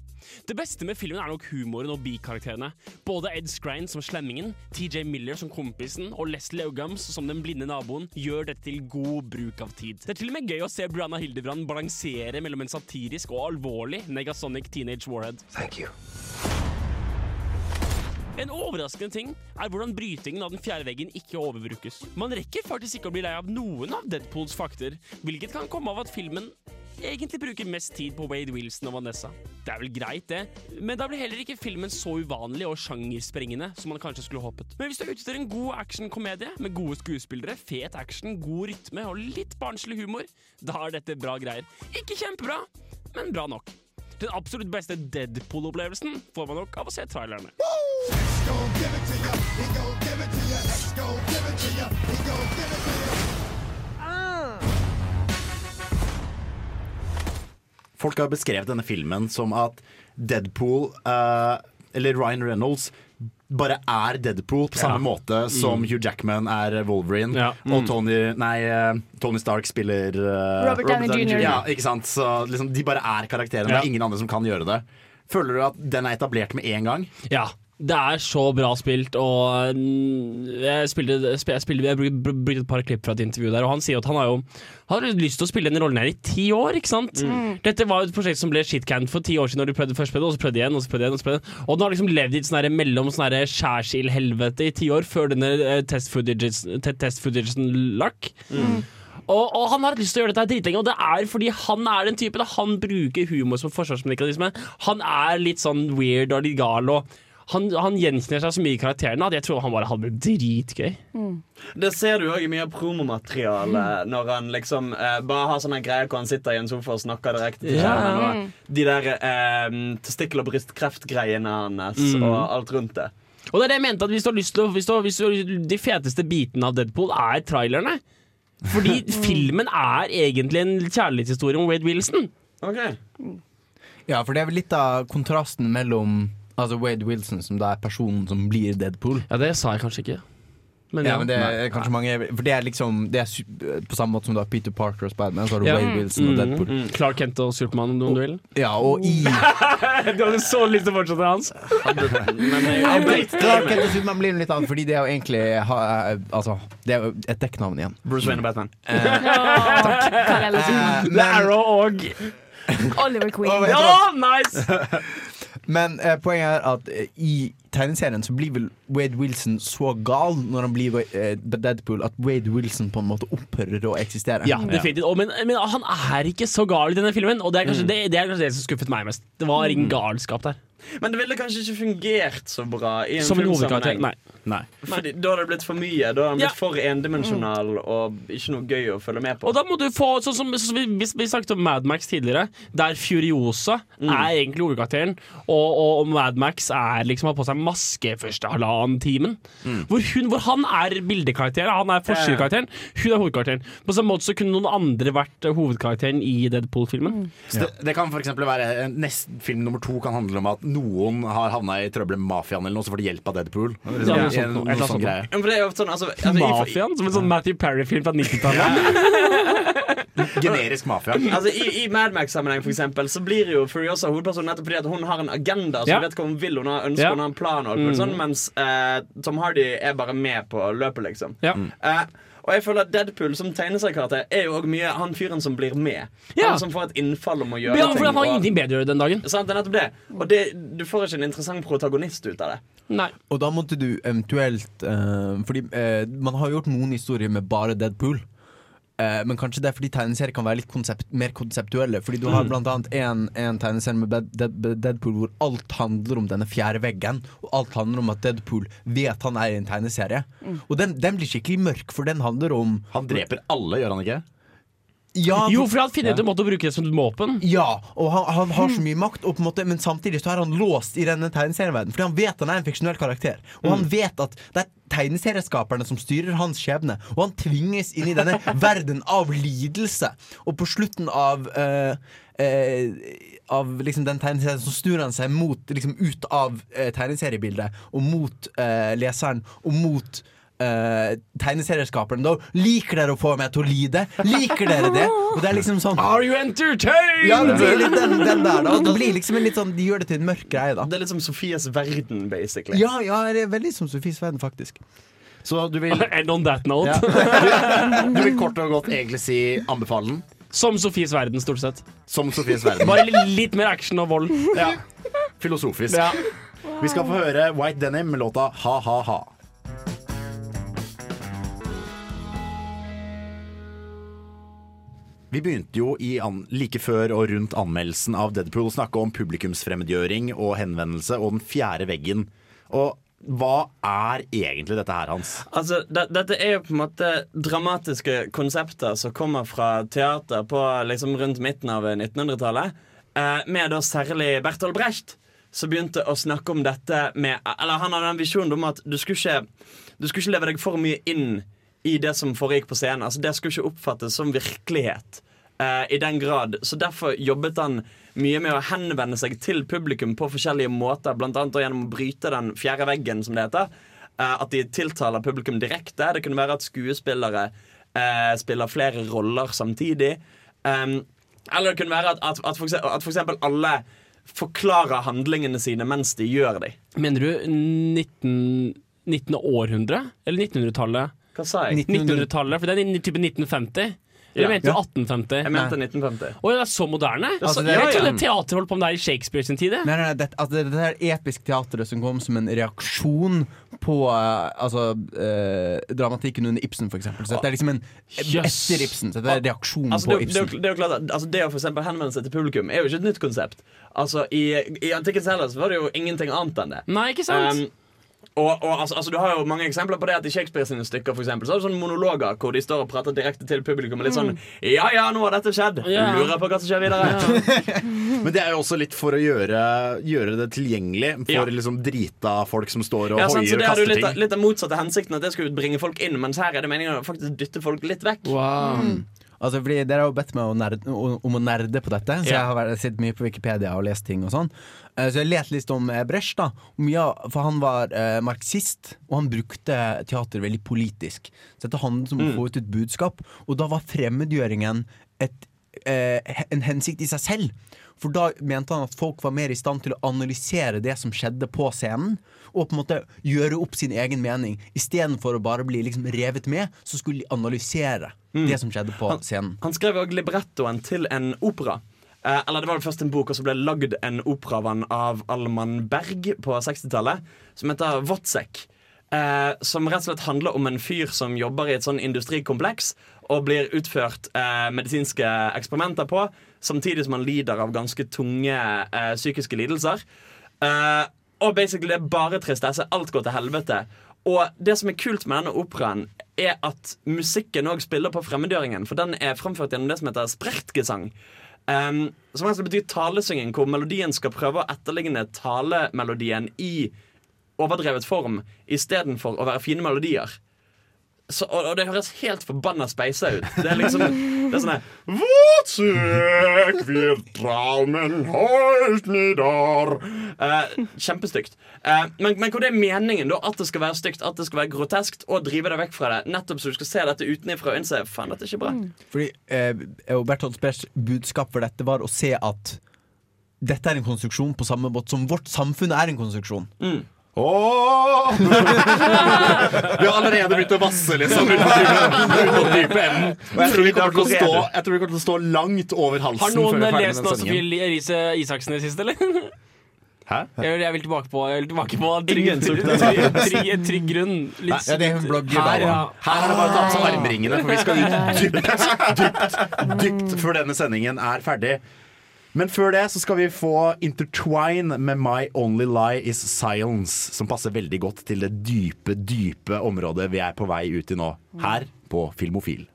Det beste med filmen er nok humoren og bikarakterene. Både Ed Skrein som slemmingen, TJ Miller som kompisen og Leslie Ogams som den blinde naboen gjør dette til god bruk av tid. Det er til og med gøy å se Brianna Hildebrand balansere mellom en satirisk og alvorlig Negasonic Teenage Warhead. Thank you. En overraskende ting er hvordan brytingen av den fjerde veggen ikke overbrukes. Man rekker faktisk ikke å bli lei av noen av Deadpools fakter, hvilket kan komme av at filmen egentlig bruker mest tid på Wade Wilson og Vanessa. Det er vel greit, det, men da blir heller ikke filmen så uvanlig og sjangersprengende som man kanskje skulle håpet. Men hvis du er ute etter en god actionkomedie med gode skuespillere, fet action, god rytme og litt barnslig humor, da er dette bra greier. Ikke kjempebra, men bra nok. Den absolutt beste Deadpool-opplevelsen får man nok av å se trailerne. Folk har beskrevet denne filmen som at Deadpool, uh, eller Ryan Reynolds, bare er Deadpool på samme Ja. måte som Mm. Hugh Jackman er Wolverine. Ja. Og Mm. Tony, nei, eh, Tony Stark spiller eh, Robert Downey Jr.. Ja, ikke sant? Så liksom, de bare er karakterene. Ja. Det er ingen andre som kan gjøre det. Føler du at den er etablert med en gang? Ja. Det er så bra spilt, og mm, jeg spilte, sp- jeg, spilte, jeg brukte et par klipp fra et intervju der, og han sier at han har jo han hadde lyst til å spille denne rollen her i ti år, ikke sant? Mm. Dette var jo et prosjekt som ble shitcanned for ti år siden, når du prøvde først prøvde, og så prøvde igjen, og så prøvde igjen, og så prøvde igjen. Og den har liksom levd i et sånn mellom sånn her skjærsild-helvete i ti år, før denne eh, test te- test footagen lakk. Og, og han har lyst til å gjøre dette dritlenge, og det er fordi han er den typen. Han bruker humor som forsvarsmekanisme. Han er litt sånn weird og litt gal, og han, han gjenkjenner seg så mye i karakterene at jeg tror han bare hadde blitt dritgøy. Det ser du òg i mye av promomaterialet, når han liksom eh, bare har sånne greier hvor han sitter i en sofa og snakker direkte til Ja. skjermen. Og de der eh, testikkel- og brystkreftgreiene hans Mm. og alt rundt det. Og det er det jeg mente, at hvis du har lyst til å hvis du, hvis du, De feteste bitene av Deadpool er trailerne. Fordi filmen er egentlig en kjærlighetshistorie om Wade Wilson. Ja, for det er vel litt av kontrasten mellom Altså Wade Wilson, som da er personen som blir Deadpool. Ja, det sa jeg kanskje ikke. Men ja, ja. men det Nei. er kanskje mange For det er liksom Det er på samme måte som du har Peter Parker og Spiderman, så har du Ja. Wade Wilson og Mm, Deadpool. mm. Clark Kent og Supermann, om du vil. Ja, og i du hadde så lyst til å fortsette hans. Ja, men Clark Kent og Superman blir litt annet, fordi det er jo egentlig ha, Altså, det er jo et dekknavn igjen. Bruce Wayne og Batman. Karel takk. Eh, men, Arrow og Oliver Queen. Ja, nice! Men eh, poenget er at eh, i tegneserien så blir vel Wade Wilson så gal når han blir eh, Deadpool, at Wade Wilson på en måte opphører å eksistere. Ja, definitivt. Og, men, men han er ikke så gal i denne filmen, og det er kanskje, det, det, er kanskje det som skuffet meg mest. Det var ingen galskap der. Men det ville kanskje ikke fungert så bra i en Som en hovedkarakter. filmsammenheng. Nei. Fordi da hadde det blitt for mye. Da hadde det blitt Ja. for endimensjonal og ikke noe gøy å følge med på. Og da må du få, sånn som, så som vi, vi, vi snakket om Mad Max tidligere, der Furiosa er egentlig hovedkarakteren, og, og, og Mad Max er liksom har på seg maske første halvannen timen. Hvor, hun, hvor han er bildekarakteren, han er forskerkarakteren, hun er hovedkarakteren. På samme måte så kunne noen andre vært hovedkarakteren i Deadpool-filmen. Så det, det kan eksempel være eh, nest, Film nummer to kan handle om at noen har havna i trøbbel med mafiaen, eller noe, så får de hjelp av Deadpool. Liksom, Ja, en- noe. Et sånn greie. Ja, det er jo sånn, altså, altså, Mafiaen, som en sånn Matthew Perry-film fra 90-tallet. Generisk mafia. Altså I, i Mad Max-sammenheng for eksempel, så blir jo Furiosa hovedpersonen nettopp fordi at hun har en agenda. Så Ja. vet hva hun vil, hun har ønsker, Ja. hun har en plan, og alt Mm. sånn, mens eh, Tom Hardy er bare med på løpet, liksom. Ja. Eh, og jeg føler at Deadpool som tegneseriekarakter er jo også mye han fyren som blir med. Ja. Han som får et innfall om å gjøre Ja, ting. for han har ingenting bedre å gjøre den dagen. Sant, det er nettopp det. Og det, du får ikke en interessant protagonist ut av det. Nei. Og da måtte du eventuelt uh, Fordi uh, man har gjort noen historier med bare Deadpool. Eh, men kanskje det er fordi tegneserier kan være litt konsept, mer konseptuelle. Fordi du har Mm. blant annet en, en tegneserie med Dead, Dead, Deadpool hvor alt handler om denne fjerde veggen. Og alt handler om at Deadpool vet han er i en tegneserie. Og den, den blir skikkelig mørk, for den handler om Han dreper alle, gjør han ikke? Ja, Jo, for han finner ut en måte å bruke det som våpen. Ja, og han, han har så mye makt, og på en måte, men samtidig så er han låst i denne tegneserieverdenen. Fordi han vet han er en fiksjonell karakter. Og han vet at det er tegneserieskaperne som styrer hans skjebne. Og han tvinges inn i denne verden av lidelse. Og på slutten av eh, eh, Av liksom den tegneserien så snur han seg mot, liksom ut av eh, tegneseriebildet og mot leseren og mot eh, tegneserieskaperen. Da liker dere å få meg til å lide. Liker dere det? Og det er liksom sånn Are you entertained? ja, det blir litt den, den der, da. Det blir liksom en litt sånn, De gjør det til en mørk greie, da. Det er litt som Sofies verden, basically. Ja, ja, det er veldig som Sofies verden, faktisk. Så du vil, And on that note. ja. du vil kort og godt egentlig si anbefale den? Som Sofies verden, stort sett. Som Sofies verden. Bare litt mer action og vold. Ja. Filosofisk. Ja. Vi skal få høre White Denim med låta Ha Ha Ha. Vi begynte jo like før og rundt anmeldelsen av Deadpool å snakke om publikumsfremmedgjøring og henvendelse og den fjerde veggen. Og hva er egentlig dette her, Hans? Altså, det, Dette er jo på en måte dramatiske konsepter som kommer fra teater på liksom rundt midten av 1900-tallet. Eh, med da særlig Bertolt Brecht, som begynte å snakke om dette med Eller han hadde en visjon om at du skulle ikke, du skulle ikke leve deg for mye inn i det som foregikk på scenen. Altså, det skulle ikke oppfattes som virkelighet eh, i den grad. Så derfor jobbet han mye med å henvende seg til publikum på forskjellige måter, annet gjennom å bryte den fjerde veggen, som det heter. Uh, at de tiltaler publikum direkte. Det kunne være at skuespillere uh, spiller flere roller samtidig. Um, eller det kunne være at, at, at, for eksempel, at for eksempel alle forklarer handlingene sine mens de gjør dem. Mener du 19, 19. århundre? Eller 1900-tallet? Hva sa jeg? 1900-tallet, for det er typen type 1950. Ja. Eller mente du 1850? Jeg mente 1950. Å, det er så moderne? Det er så- Altså, ja, jeg ja. trodde teater holdt på med det her i Shakespeare sin tid. jeg. Nei, nei, nei, det, altså, dette er episk teateret som kom som en reaksjon på eh, altså, eh, dramatikken under Ibsen, for eksempel. Så dette er liksom en Jøss. etter Ibsen. Så dette er reaksjonen Altså, på det, det, er Ibsen. jo- det er jo klart at altså, Det å for eksempel henvende seg til publikum er jo ikke et nytt konsept. Altså, I, i antikkens Hellas var det jo ingenting annet enn det. Nei, ikke sant? Um, og, og altså, altså, Du har jo mange eksempler på det at i Shakespeare sine stykker for eksempel, så har du sånne monologer hvor de står og prater direkte til publikum. Og litt sånn Ja, ja, nå har dette skjedd. Ja. Lurer på hva som skjer videre. Men det er jo også litt for å gjøre, gjøre det tilgjengelig for Ja. liksom drita folk som står og Ja, så hoier og det er jo kaster litt, av- ting. litt av motsatte hensikten, at det skulle bringe folk inn. Mens her er det meningen å faktisk dytte folk litt vekk. Wow. Altså, fordi Dere har jo bedt meg å nerde, om om å nerde på dette, så jeg har sittet mye på Wikipedia og lest ting. og sånn Eh, Så jeg leste litt om Bresch, da for han var eh, marxist, og han brukte teater veldig politisk. Så dette handlet om å få ut et budskap, og da var fremmedgjøringen et, eh, en hensikt i seg selv. For da mente han at folk var mer i stand til å analysere det som skjedde på scenen, og på en måte gjøre opp sin egen mening. Istedenfor å bare bli liksom revet med, så skulle de analysere det som skjedde på scenen. Han skrev også librettoen til en opera. Eh, eller det var først en bok, og så ble lagd en opera av Alman Berg på 60-tallet, som heter Votsek. Eh, som rett og slett handler om en fyr som jobber i et sånn industrikompleks og blir utført eh, medisinske eksperimenter på, samtidig som han lider av ganske tunge eh, psykiske lidelser. Eh, og basically det er bare tristesse. Alt går til helvete. Og det som er kult med denne operaen, er at musikken òg spiller på fremmedgjøringen. For den er framført gjennom det som heter sprechtgesang. Um, som altså betyr talesynging, hvor melodien skal prøve å etterligne talemelodien i overdrevet form istedenfor å være fine melodier. Så, og, og det høres helt forbanna speisa ut. Det er liksom Det er sånn her. Eh, kjempestygt. Eh, men, men hvor det er meningen da at det skal være stygt, at det skal være groteskt, og drive deg vekk fra det, nettopp så du skal se dette utenfra og innse faen, dette er ikke bra. Fordi eh, Bertolt Brechts budskap for dette var å se at dette er en konstruksjon på samme måte som vårt samfunn er en konstruksjon. Åh! Vi har allerede begynt å vasse, liksom. Ut mot dype enden. Og jeg tror vi kommer til å stå, jeg tror vi kommer til å stå langt over halsen. Har noen før vi lest noe Sofie. Elise Isaksen i det siste, eller? Hæ? Jeg, jeg vil tilbake på, jeg vil tilbake på trygg, trygg, trygg, trygg grunn. Litt, Ja, det er hun blogger her, bare. ja. Her er det bare å ta på seg armringene, for vi skal ut dypt, dypt, dypt før denne sendingen er ferdig. Men før det så skal vi få Intertwine med My Only Lie Is Silence, som passer veldig godt til det dype, dype området vi er på vei ut i nå. Her på Filmofil.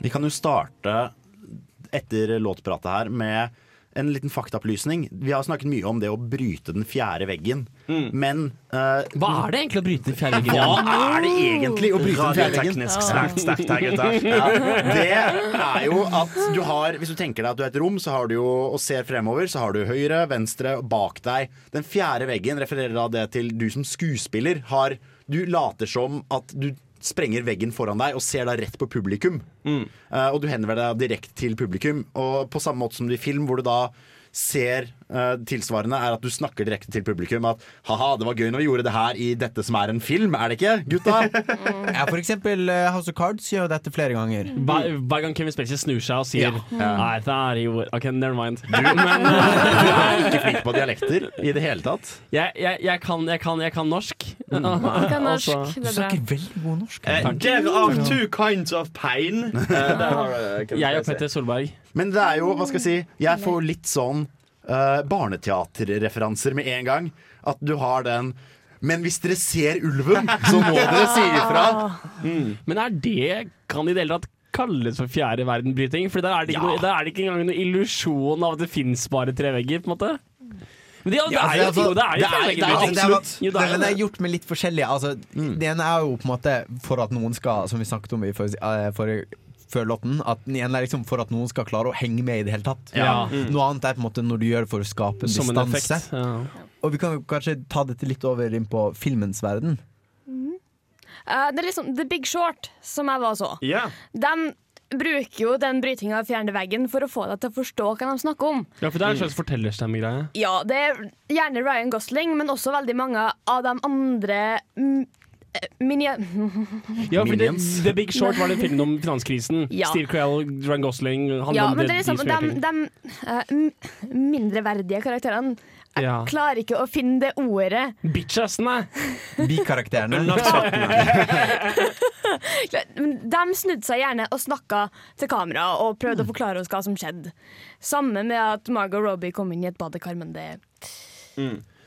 Vi kan jo starte etter låtpratet her med en liten faktaopplysning. Vi har snakket mye om det å bryte den fjerde veggen, men uh, Hva er det egentlig å bryte den fjerde Hva er det egentlig å bryte den fjerde veggen? Radioteknisk sterkt, sterkt her, gutter. Ja, det er jo at du har Hvis du tenker deg at du er et rom, så har du jo og ser fremover, så har du høyre, venstre og bak deg. Den fjerde veggen refererer da det til du som skuespiller har Du later som at du sprenger veggen foran deg og ser da rett på publikum. Eh, og du henvender deg direkte til publikum. Og på samme måte som i film, hvor du da ser tilsvarende, er at du snakker direkte til publikum. At ha-ha, det var gøy når vi gjorde det her i dette som er en film, er det ikke, gutta? Ja, for eksempel eh, House of Cards gjør jo dette flere ganger. Hver, hver gang Kevin Spacey snur seg og sier Nei, det er jo OK, never mind. Du, Men du er ikke flink på dialekter i det hele tatt. jeg, jeg, jeg, kan, jeg, kan, jeg kan norsk. Han kan norsk. Altså, Du er snakker veldig god norsk. Eh, there are two kinds of pain. Uh, har uh, jeg og. Petter Solberg. Men det er jo, hva skal jeg si, jeg får litt sånn uh, barneteaterreferanser med en gang. At du har den Men hvis dere ser ulven, så må dere si ifra. Men er det Kan i det hele tatt kalles for fjerde verdenbryting? For der er noe, der er det ikke engang noen illusjon av at det fins bare tre vegger, på en måte. Men det, det er jo altså, det er jo det det gjort med litt forskjellige Altså, Det ene er jo på en måte for at noen skal, som vi snakket om i forrige, eh, forrige før låten, at den igjen er liksom for at noen skal klare å henge med i det hele tatt. Ja. Noe annet er på en måte når du gjør det for å skape en Som en distanse. effekt. Ja. Og vi kan kanskje ta dette litt over inn på filmens verden. Uh, det er liksom The Big Short, som jeg var så. Yeah. De bruker jo den brytinga av fjerne veggen for å få deg til å forstå hva de snakker om. ja, for det er en slags fortellerstemmegreie. Ja, det er gjerne Ryan Gosling, men også veldig mange av de andre mm, eh. Ja, det, Minions. The Big Short var det filmen om finanskrisen. Ja. Steve Crell, Ryan Gosling Ja, men det, er liksom de de, de eh, mindreverdige karakterene. Jeg Ja. klarer ikke å finne det ordet. Bitchassene. Bikarakterene. De snudde seg gjerne og snakka til kamera og prøvde å forklare oss hva som skjedde. Samme med at Margot Robbie kom inn i et badekar, men det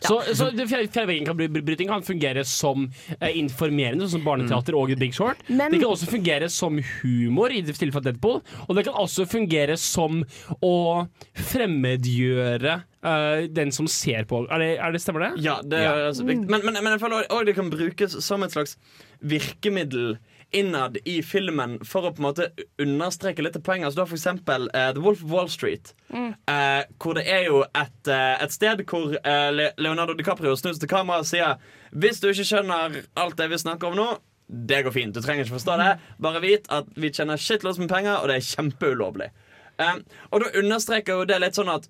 Så, så det fjerde fjerde veggen kan bry- bryting kan fungere som eh, informerende, som barneteater og The Big Short. Men- det kan også fungere som humor, i tilfelle Deadpool. Og det kan også fungere som å fremmedgjøre Uh, den som ser på. Er det, er det Stemmer det? Ja, det er altså. Men, men, men jeg føler òg det kan brukes som et slags virkemiddel innad i filmen for å på en måte understreke litt av poenget. Altså, du har for eksempel eh, The Wolf of Wall Street. Eh, hvor det er jo et, uh, et sted hvor Leonardo DiCaprio snur til kamera og sier Hvis du ikke skjønner alt det vi snakker om nå, det går fint. Du trenger ikke forstå det. Bare vit at vi tjener shitloads med penger, og det er kjempeulovlig. Og da understreker jo det litt sånn at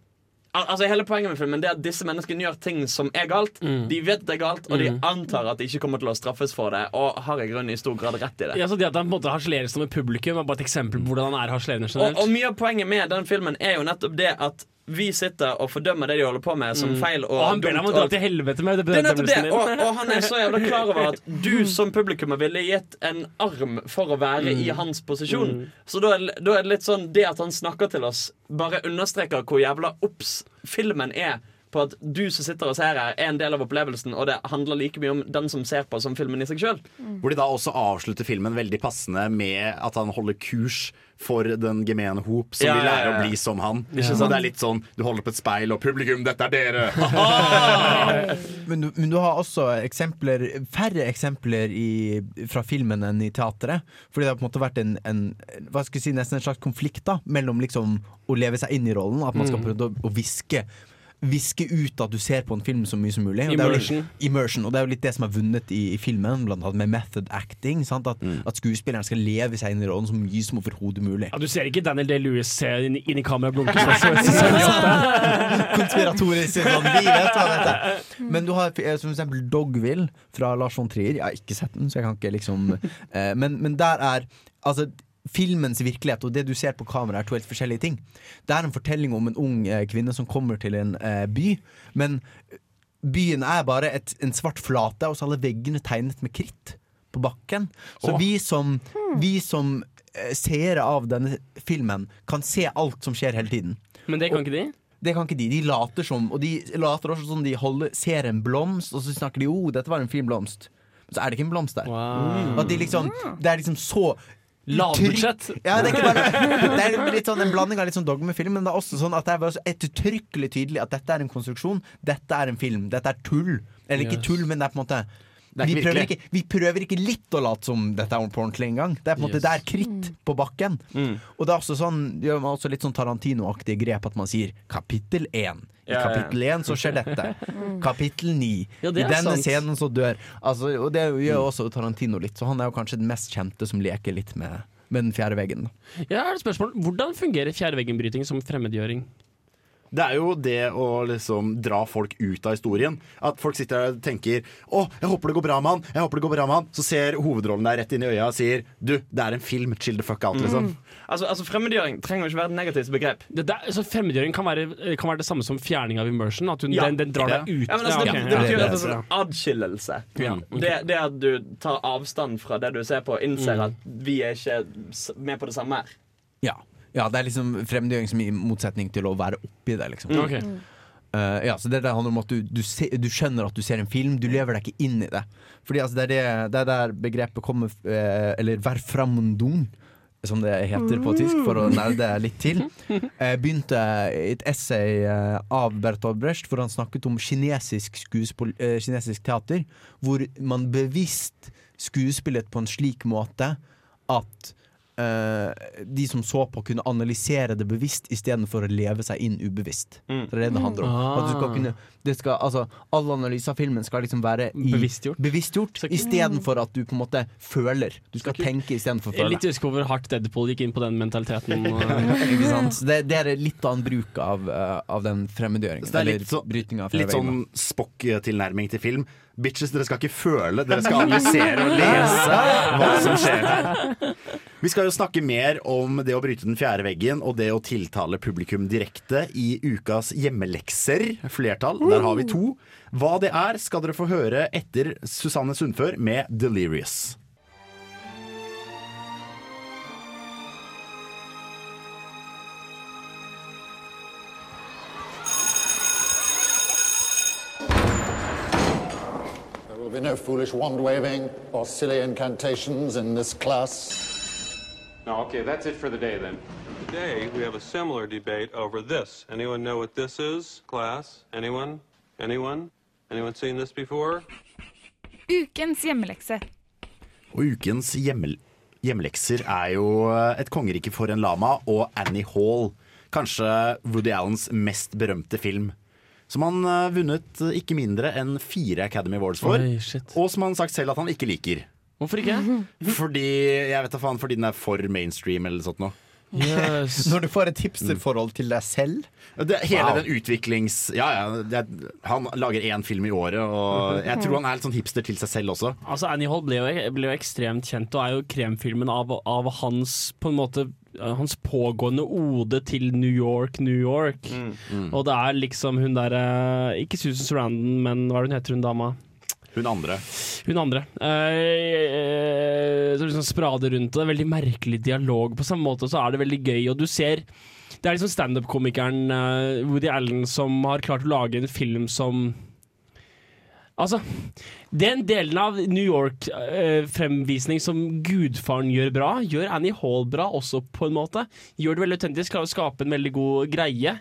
Al altså Hele poenget med filmen Det er at disse menneskene gjør ting som er galt. De vet det er galt, og de antar at de ikke kommer til å straffes for det. Og har i grunnen i stor grad rett i det. Ja, så det at han på en måte harselerer som et publikum, er bare et eksempel på hvordan han er harselerende Og, og mye av poenget med den filmen er jo nettopp det at vi sitter og fordømmer det de holder på med, som feil og, og han ber deg om å dumt dra til helvete med det er det, og, og han er så jævla klar over at du som publikummer ville gitt en arm for å være i hans posisjon. Så da er, da er det litt sånn Det at han snakker til oss, bare understreker hvor jævla obs filmen er på at du som sitter og ser her, er en del av opplevelsen, og det handler like mye om den som ser på, som filmen i seg sjøl. Hvor de da også avslutter filmen veldig passende med at han holder kurs for den gemene hop, som Ja, vil ja, lære ja. å bli som han. Ikke Så sant? det er litt sånn du holder opp et speil, og publikum, dette er dere! Men du, men du har også eksempler færre eksempler i, fra filmen enn i teatret. Fordi det har på en måte vært en, en Hva skal jeg si, nesten en slags konflikt da mellom liksom å leve seg inn i rollen. At man skal Mm. prøve å, å viske ut at du ser på en film så mye som mulig. Og det er jo Immersion. immersion. Og det er jo litt det som er vunnet i, i filmen, blant annet med method acting. Sant? At, at skuespilleren skal leve seg inn i rollen så mye som overhodet mulig. Ja, du ser ikke Daniel Day-Lewis se inn, inn i kameraet og blunke sånn. så- så- så- så- konspiratorisk sånn, vi vet hva dette er. Men du har eh, som eksempel Dogville fra Lars von Trier. Jeg har ikke sett den, så jeg kan ikke liksom eh, men, men der er altså Filmens virkelighet og det du ser på kamera, er to helt forskjellige ting. Det er en fortelling om en ung eh, kvinne som kommer til en eh, by, men byen er bare et, en svart flate, og så alle veggene tegnet med kritt på bakken. Så Åh. vi som, vi som eh, seere av denne filmen kan se alt som skjer hele tiden. Men det kan ikke de? Det kan ikke de. De later som, og de later også som de holder, ser en blomst, og så snakker de 'oh, dette var en fin blomst'. Men så er det ikke en blomst der. Wow. At de liksom, det er liksom så Lavbudsjett. Ja, det Det er litt sånn en blanding av litt sånn dogmefilm, men det er også sånn at det er bare så ettertrykkelig tydelig at dette er en konstruksjon, dette er en film, dette er tull. Eller ikke tull, men det er på en måte vi prøver, ikke, vi prøver ikke litt å late som dette er på ordentlig engang. Det er på en måte Yes. Det er kritt på bakken. Og det er også sånn gjør man også litt sånn Tarantino-aktige grep at man sier kapittel én. I Ja, ja, ja. kapittel én så skjer dette. Kapittel ni. Ja, I er denne sant. scenen så dør altså, Og det gjør også Tarantino litt, så han er jo kanskje den mest kjente som leker litt med, med den fjerde veggen. Ja, Jeg har et spørsmål. Hvordan fungerer fjerdeveggenbryting som fremmedgjøring? Det er jo det å liksom dra folk ut av historien. At folk sitter der og tenker 'Å, jeg håper det går bra med han', jeg håper det går bra med han Så ser hovedrollen deg rett inn i øya og sier 'Du, det er en film. Chill the fuck out', liksom. Altså, altså Fremmedgjøring trenger jo ikke være et negativt begrep. Det der, altså, Fremmedgjøring kan være, kan være det samme som fjerning av immersion? At hun, Ja. den, den drar deg ut? Ja, men altså, det, det betyr at det er sånn adskillelse. Ja, Okay. det, det at du tar avstand fra det du ser på, innser Mm. at vi er ikke med på det samme her. Ja. det er liksom fremmedgjøring som i motsetning til å være oppi det, liksom. Okay. Uh, ja, så det der handler om at du, du, se, du skjønner at du ser en film, du lever deg ikke inn i det. Fordi altså, det, er det, det er der begrepet kommer uh, Eller verframundung, som det heter på tysk, for å nerde litt til. Eh, begynte et essay av Bertolt Brecht, hvor han snakket om kinesisk, kinesisk teater, hvor man bevisst skuespillet på en slik måte at de som så på, kunne analysere det bevisst istedenfor å leve seg inn ubevisst. Mm. Det er det det handler om. Ah. At du skal kunne, det skal, altså, all analyse av filmen skal liksom være i, Bevisstgjort. bevisstgjort istedenfor at du på en måte føler. Du skal tenke istedenfor føle. litt usikker på hvor hardt Deadpool gikk inn på den mentaliteten. Ikke sant? Det, det er litt annen bruk av, eh, av den fremmedgjøringen. Så det er Eller litt så- Litt sånn Spock-tilnærming til film. Bitches, dere skal ikke føle, dere skal analysere og lese hva som skjer her. Vi skal jo snakke mer om det å bryte den fjerde veggen og det å tiltale publikum direkte i ukas hjemmelekser. Flertall. Der har vi to. Hva det er, skal dere få høre etter Susanne Sundfør med 'Delirious'. Will be no foolish wand waving or silly incantations in this class. No, okay, that's it for the day then. Today, we have a similar debate over this. Anyone know what this is, class? Anyone? Anyone? Anyone seen this before? Ukens hjemmelekse. Og ukens hjemmel hjemmelekser er jo Et kongerike for en lama og Annie Hall. Kanskje Woody Allens mest berømte film. Som han har vunnet ikke mindre enn fire Academy Awards for. Oi, og som han har sagt selv at han ikke liker. Hvorfor ikke? Fordi jeg vet da faen, fordi den er for mainstream eller sånt noe. Yes. Når du får et hipsterforhold til deg selv Det, hele Wow. den utviklings... Ja, ja, det, han lager én film i året, og jeg tror han er litt sånn hipster til seg selv også. Altså Annie Hall ble jo, ble jo ekstremt kjent og er jo kremfilmen av, av hans på en måte hans pågående ode til New York, New York. Mm. Og det er liksom hun derre Ikke Susan Sarandon, men hva er det hun heter, hun dama? Hun andre. Hun andre. Eh, så liksom sprader rundt, og det er veldig merkelig dialog. På samme måte så er det veldig gøy, og du ser Det er liksom standup-komikeren eh, Woody Allen som har klart å lage en film som Altså, den delen av New York-fremvisning som Gudfaren gjør bra, gjør Annie Hall bra også, på en måte. Gjør det veldig autentisk, klarer å skape en veldig god greie.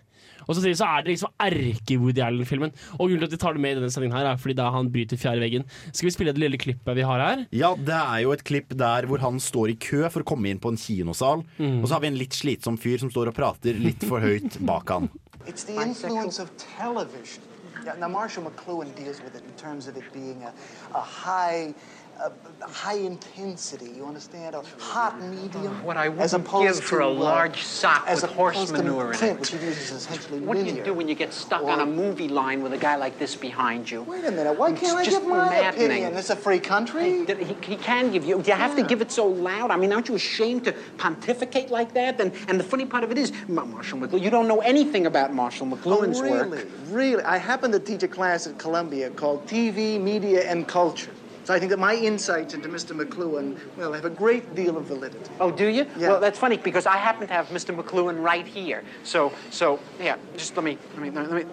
Og så, så er det liksom erke-Woody Allen-filmen. Og grunnen til at vi tar det med i denne sendingen her, er fordi da han bryter fjerde veggen. Skal vi spille det lille klippet vi har her? Ja, det er jo et klipp der hvor han står i kø for å komme inn på en kinosal. Mm. Og så har vi en litt slitsom fyr som står og prater litt for høyt bak han. It's the influence of television. Yeah, now, Marshall McLuhan deals with it in terms of it being a, a high. A high intensity, you understand? A hot medium. What I opposed give for a uh, large sock as with horse manure in it. which he uses essentially What do you do when you get stuck Or- on a movie line with a guy like this behind you? Wait a minute, why can't I just give my maddening. opinion? It's a free country. He, he can give you. You have to give it so loud. I mean, aren't you ashamed to pontificate like that? And and the funny part of it is, Ma- Marshall McLuhan. You don't know anything about Marshall McLuhan's oh, really? work. Really? I happen to teach a class at Columbia called TV, Media, and Culture. So I think that my insights into Mr. McLuhan, well, have a great deal of validity. Oh, do you? Yeah. Well, that's funny because I happen to have Mr. McLuhan right here. So, so yeah. Just let me, let me, let me.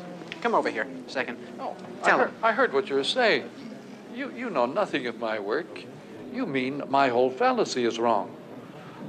Come over here a second. Oh, I tell heard, him. I heard what you were saying. You, you know nothing of my work. You mean my whole fallacy is wrong.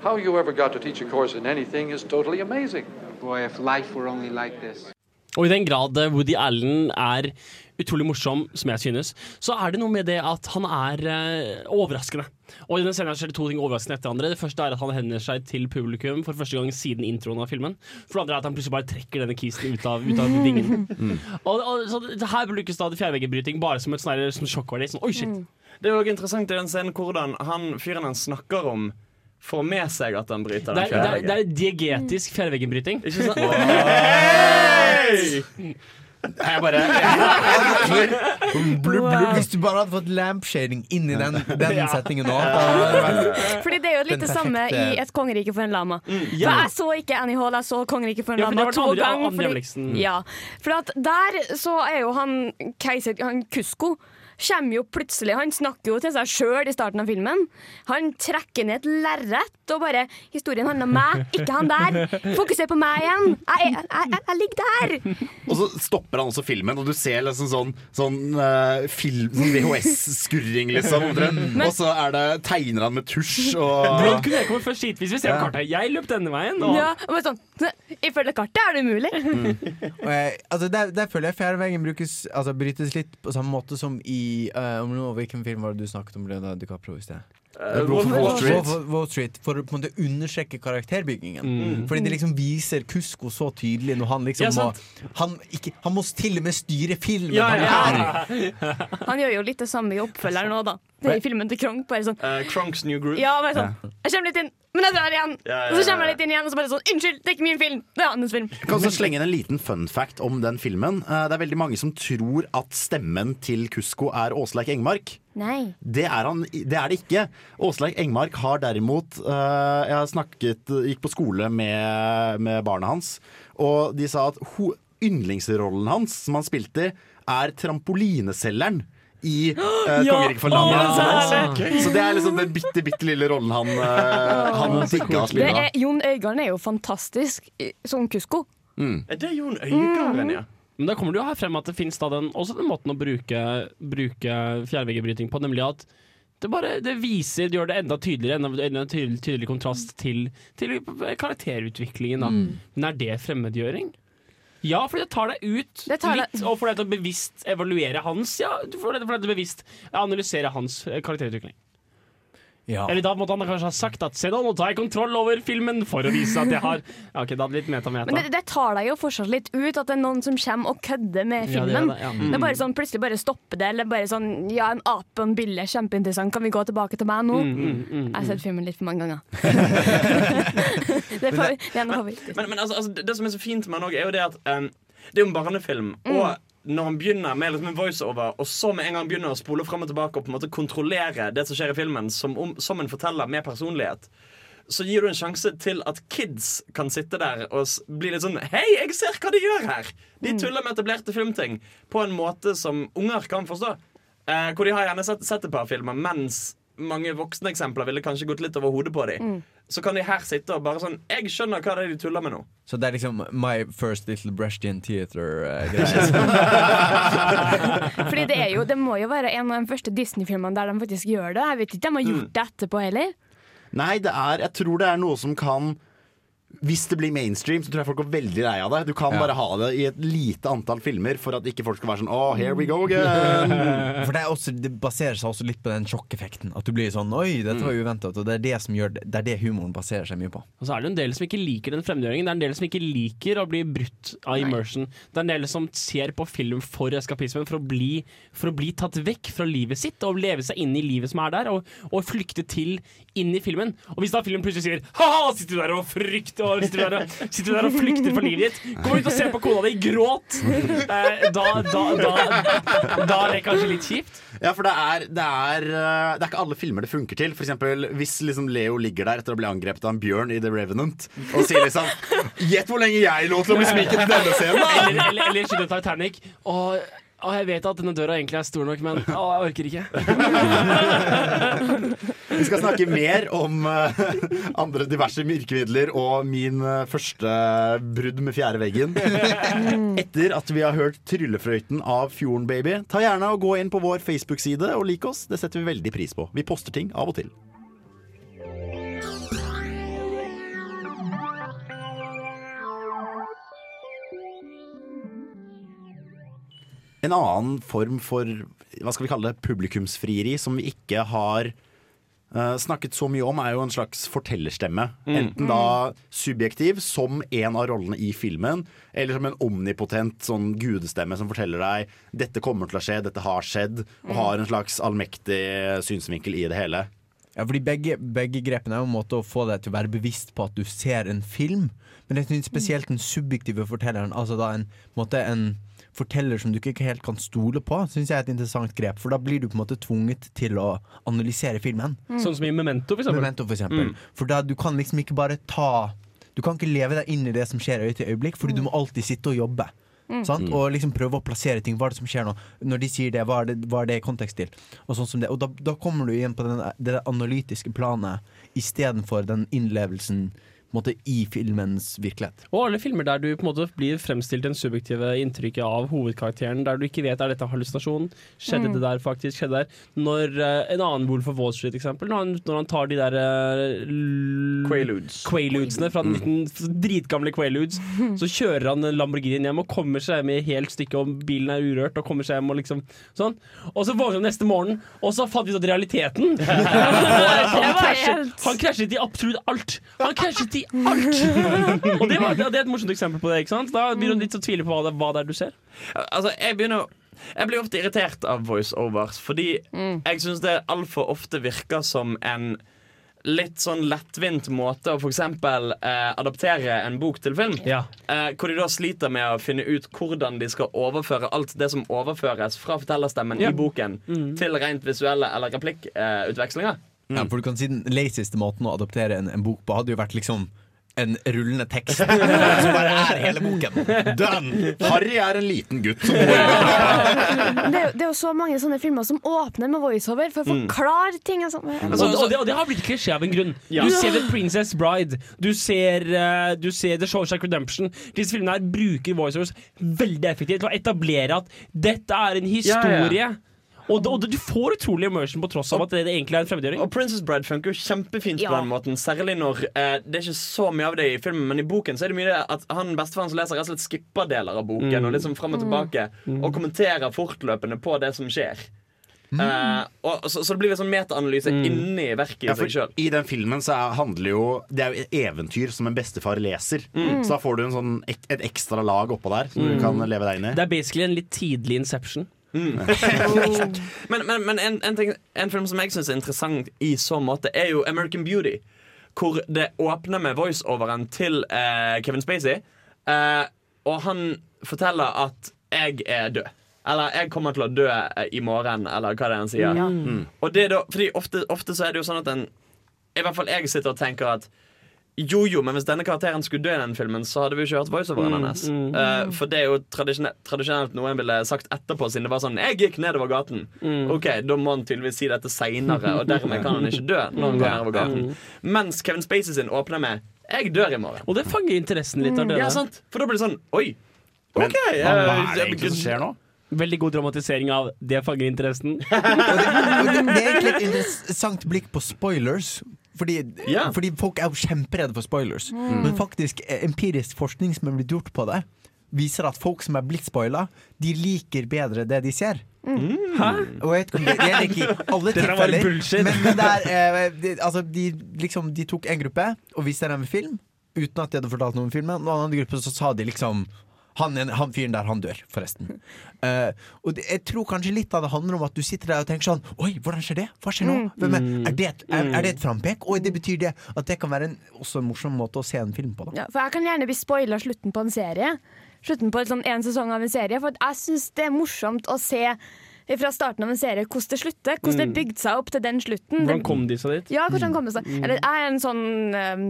How you ever got to teach a course in anything is totally amazing. Boy, if life were only like this. Og i den grad Woody Allen er utrolig morsom, som jeg synes, så er det noe med det at han er uh, overraskende. Og i denne scenen skjer det to ting overraskende etter andre. Det første er at han hender seg til publikum for første gang siden introen av filmen. For det andre er at han plutselig bare trekker denne kisen ut av, ut av vingen. Og, og, så det- her brukes da fjærveggebryting bare som et sånn her- som sjokkverdi. Sånn, oi, shit. Det er jo interessant i den scenen hvordan han fyren han snakker om, får med seg at han bryter den er, det er, diegetisk fjærveggebryting. Ikke sant? Jeg bare Blub, blub. Hvis du bare hadde fått lampshading inn i den, den settingen nå Fordi det er jo litt det samme i Et kongerike for en lama. For jeg så ikke Annie Hall, jeg så Kongerike for en lama to ganger. ja, for at der så er jo han keiser han Kusko kommer jo plutselig Han snakker jo til seg sjøl i starten av filmen. Han trekker ned et lerret og bare 'Historien handler om meg, ikke han der'. Fokuser på meg igjen. Jeg, jeg, jeg, jeg ligger der. Og så stopper han også filmen, og du ser liksom sånn, sånn uh, film, sånn VHS-skurring, liksom. Men, Og så er det, tegner han med tusj og Hvordan kunne jeg komme først hit hvis vi ser Ja. kartet? Jeg løp denne veien. Og... Ja, og sånn, Ifølge kartet er det umulig. Og jeg, altså der, der føler jeg fjærveggen brukes Altså brytes litt på samme måte som i uh, om Hvilken film var det du snakket om Leonardo DiCaprio i sted? Uh, Wolf Wall Street. Wall, Wall Street For å på en måte understreke karakterbyggingen. Mm. Fordi det liksom viser Kusko så tydelig når han liksom Ja, må han, ikke, han må til og med styre filmen. Ja, han ja. Han gjør jo litt det samme i oppfølgeren nå, da. Det er i filmen til Kronk. Bare sånn uh, Kronks New Group. Ja, bare sånn Jeg kommer litt inn, men jeg drar igjen. Ja, ja, Og så kommer jeg litt inn igjen, og så bare sånn Unnskyld, det er ikke min film. Det er hans film. Jeg kan også slenge inn en liten fun fact om den filmen. Eh, Det er veldig mange som tror at stemmen til Kusko er Åsleik Engmark. Nei. Det er, han, det er det ikke. Åsleik Engmark har derimot uh, Jeg har snakket, gikk på skole med, med barna hans, og de sa at ho, yndlingsrollen hans, som han spilte, er trampolineselgeren. I uh, Ja! Kongeriket for landet. så herlig! Så det er liksom den bitte, bitte lille rollen han, uh, han digga å Det spille. er, Jon Øigarden er jo fantastisk som Kusko. Mm. Er det Jon Øigarden, ja? Men da kommer det jo her frem at det finnes da den, også den måten å bruke, bruke fjærveggebryting på, nemlig at det bare det viser, det gjør det enda tydeligere, enda, enda tydelig, tydelig kontrast til, til karakterutviklingen. Da. Mm. Men er det fremmedgjøring? Ja, fordi det tar deg ut Det tar deg- litt, og får deg til å bevisst evaluere hans Ja, du får deg til å bevisst analysere hans eh, karakterutvikling. Ja. Eller da måtte han kanskje ha sagt at se da, nå tar jeg kontroll over filmen for å vise at jeg har Ja, ok, da hadde litt meta-meta. Men det, det tar deg jo fortsatt litt ut at det er noen som kommer og kødder med Ja, det filmen. det, ja. det, er Mm. bare sånn, Plutselig bare stopper det, eller bare sånn Ja, en ape og en bille, kjempeinteressant, kan vi gå tilbake til meg nå? Mm, mm, mm, Jeg har sett filmen litt for mange ganger. det, er for, det er noe favorittene. Men, men altså, altså, det, det som er så fint med den òg, er jo det at um, det er jo en barnefilm. Og når han begynner med liksom en voiceover, og så med en gang begynner å spole frem og tilbake og på en måte kontrollere det som skjer i filmen, som, om, som en forteller med personlighet, så gir du en sjanse til at kids kan sitte der og bli litt sånn Hei, jeg ser hva de gjør her! De tuller med etablerte filmting på en måte som unger kan forstå. Eh, hvor de har gjerne sett, sett et par filmer, mens mange voksne eksempler ville kanskje gått litt over hodet på dem. Så kan de her sitte og bare sånn Jeg skjønner hva det er de tuller med nå. Så det er liksom My First Little Brechtian Sånn. Theater-greie. Fordi det, er jo, det må jo være en av de første Disney-filmene der de faktisk gjør det. Jeg vet ikke, De har gjort det etterpå heller. Nei, det er, jeg tror det er noe som kan Hvis det blir mainstream, så tror jeg folk går veldig lei av det. Du kan Ja. bare ha det i et lite antall filmer for at ikke folk skal være sånn Oh, here we go again. For det, er også, det baserer seg også litt på den sjokkeffekten. At du blir sånn Oi, dette var uventet. Og det er det som gjør det, det er det humoren baserer seg mye på. Og så er det en del som ikke liker den fremmedgjøringen. Det er en del som ikke liker å bli brutt av immersion. Det er en del som ser på film for eskapismen, for å bli, for å bli tatt vekk fra livet sitt og leve seg inn i livet som er der, og, og flykte til inn i filmen. Og hvis da filmen plutselig sier ha-ha, sitter du der og frykter og sitter du der sitter der og flykter for livet ditt, Kommer ut og se på kona di gråt, eh, da, da, da, da er det kanskje litt kjipt. Ja, for det er, det, er, eh, det er ikke alle filmer det funker til. For eksempel hvis liksom Leo ligger der etter å bli angrepet av en bjørn i The Revenant og sier liksom Gjett hvor lenge jeg lå til å bli sminket i denne scenen! Eller, eller, eller Titanic. Og, og jeg vet at denne døra egentlig er stor nok, men å, jeg orker ikke. Vi skal snakke mer om eh, andre diverse virkemidler og min eh, første brudd med fjerde veggen. Etter at vi har hørt Tryllefløyten av Fjorden Baby. Ta gjerne og Gå inn på vår Facebook-side og lik oss. Det setter vi veldig pris på. Vi poster ting av og til. En annen form for hva skal vi kalle det, publikumsfrieri som vi ikke har uh, snakket så mye om, er jo en slags fortellerstemme. Mm. Enten da subjektiv, som en av rollene i filmen, eller som en omnipotent sånn gudestemme som forteller deg 'dette kommer til å skje, dette har skjedd', og Mm. har en slags allmektig synsvinkel i det hele. Ja, fordi begge, begge grepene er jo en måte å få deg til å være bevisst på at du ser en film. Men jeg synes spesielt den subjektive fortelleren, altså da en, på en måte en forteller som du ikke helt kan stole på, syns jeg er et interessant grep. For da blir du på en måte tvunget til å analysere filmen. Sånn som i Memento, for eksempel. Memento, for eksempel. Mm. For da du kan liksom ikke bare ta Du kan ikke leve deg inn i det som skjer øye til øyeblikk, fordi du må alltid sitte og jobbe. Mm. Sant? Mm. Og liksom prøve å plassere ting. Hva er det som skjer nå? Når de sier det, hva er det, hva er det i kontekst til? Og, sånn som det. og da, da kommer du igjen på den, det analytiske planet istedenfor den innlevelsen måte, i filmens virkelighet. Og alle filmer der du på en måte blir fremstilt en subjektive inntrykket av hovedkarakteren, der du ikke vet er dette hallusinasjon, skjedde Mm. det der faktisk, skjedde det der. Når uh, en annen Wolf of Wall Street, eksempel, når han, når han tar de der uh, Quaaludes. Quaaludsene fra 19, dritgamle Quaaludes, så kjører han Lamborghini hjem og kommer seg hjem i helt stykke, og bilen er urørt, og kommer seg hjem og liksom sånn. Og så våkner han neste morgen, og så fant vi ut at realiteten han, krasjet, han krasjet i absolutt alt! Han krasjet i alt! og det, var, det er et morsomt eksempel på det. ikke sant? Da begynner du litt å tvile på hva det, hva det er du ser. Altså, jeg begynner Jeg blir ofte irritert av voiceovers, fordi jeg syns det altfor ofte virker som en litt sånn lettvint måte å f.eks. Eh, adaptere en bok til film. Eh, hvor de da sliter med å finne ut hvordan de skal overføre alt det som overføres fra fortellerstemmen Ja. i boken, Mm. til rent visuelle eller replikkutvekslinger. Ja, for du kan si Den lazieste måten å adoptere en, en bok på hadde jo vært liksom en rullende tekst som bare er hele boken. Done! Harry er en liten gutt som Det er, det er jo så mange sånne filmer som åpner med voiceover for å Mm. forklare ting. Altså. og, og, det, og det har blitt klisjé av en grunn. Ja. Du ser The Princess Bride, du ser, uh, du ser The Shawshank Redemption. Disse filmene her bruker voiceovers veldig effektivt til å etablere at dette er en historie. Ja, ja. Og, og du får utrolig immersion på tross av at det egentlig er en fremmedgjøring. Og Princess Bride funker jo kjempefint Ja. på den måten. Særlig når eh, Det er ikke så mye av det i filmen, men i boken så er det mye det at han bestefaren som leser, rett og slett skipper deler av boken Mm. og liksom frem og tilbake. Og kommenterer fortløpende på det som skjer. Uh, og, så, så det blir en sånn metaanalyse inni verket i Ja, seg sjøl. I den filmen så er, handler jo Det er jo et eventyr som en bestefar leser. Mm. Så da får du en sånn, et, et ekstra lag oppå der som du Mm. kan leve deg inn i. Det er basically en litt tidlig Inception. Men, men, men en, en, ting, en film som jeg syns er interessant i så måte, er jo American Beauty. Hvor det åpner med voiceoveren til eh, Kevin Spacey. Eh, og han forteller at 'jeg er død'. Eller 'jeg kommer til å dø eh, i morgen', eller hva det er han sier. Ja. Mm. Og det er da, fordi ofte, ofte så er det jo sånn at en I hvert fall jeg sitter og tenker at Jo, jo, men hvis denne karakteren skulle dø i den filmen, så hadde vi jo ikke hørt voiceoveren Mm, hennes. mm. uh, for det er jo tradisjonelt, tradisjonelt noe en ville sagt etterpå, siden det var sånn 'Jeg gikk nedover gaten'. Mm. Ok, Da må han tydeligvis si dette seinere, og dermed kan han ikke dø når han går nedover gaten. Mm. Mens Kevin Spacey sin åpner med 'Jeg dør i morgen'. Og det fanger interessen litt av døde. Ja, sant? For da blir det sånn Oi. Men OK. hva- eh, hva er det egentlig som skjer nå? Veldig god dramatisering av 'det fanger interessen'. Og det, det er egentlig et interessant blikk på spoilers. Fordi, yeah. fordi folk er jo kjemperedde for spoilers. Mm. Men faktisk eh, empirisk forskning som er blitt gjort på det, viser at folk som er blitt spoila, de liker bedre det de ser. Hæ? Og jeg vet ikke om det er gjelder ikke i alle der tilfeller. bullshit. Men, men det er, eh, de, altså, de, liksom, de tok en gruppe og viste dem en film uten at de hadde fortalt noe om filmen. Og en annen gruppe så sa de liksom han, han fyren der, han dør, forresten. Uh, og det, jeg tror kanskje litt av det handler om at du sitter der og tenker sånn Oi, hvordan skjer det? Hva skjer nå? Mm. Hvem er, er, det et, er, Mm. er det et frampek? Og det betyr det at det kan være en, også en morsom måte å se en film på. Da. Ja, for jeg kan gjerne bli spoila slutten på en serie. Slutten på sånn, en sesong av en serie. For jeg syns det er morsomt å se fra starten av en serie hvordan det slutter. Hvordan det Mm. bygde seg opp til den slutten. Hvordan kom de seg dit? Ja, hvordan kom de seg? Mm. Eller jeg er en sånn um,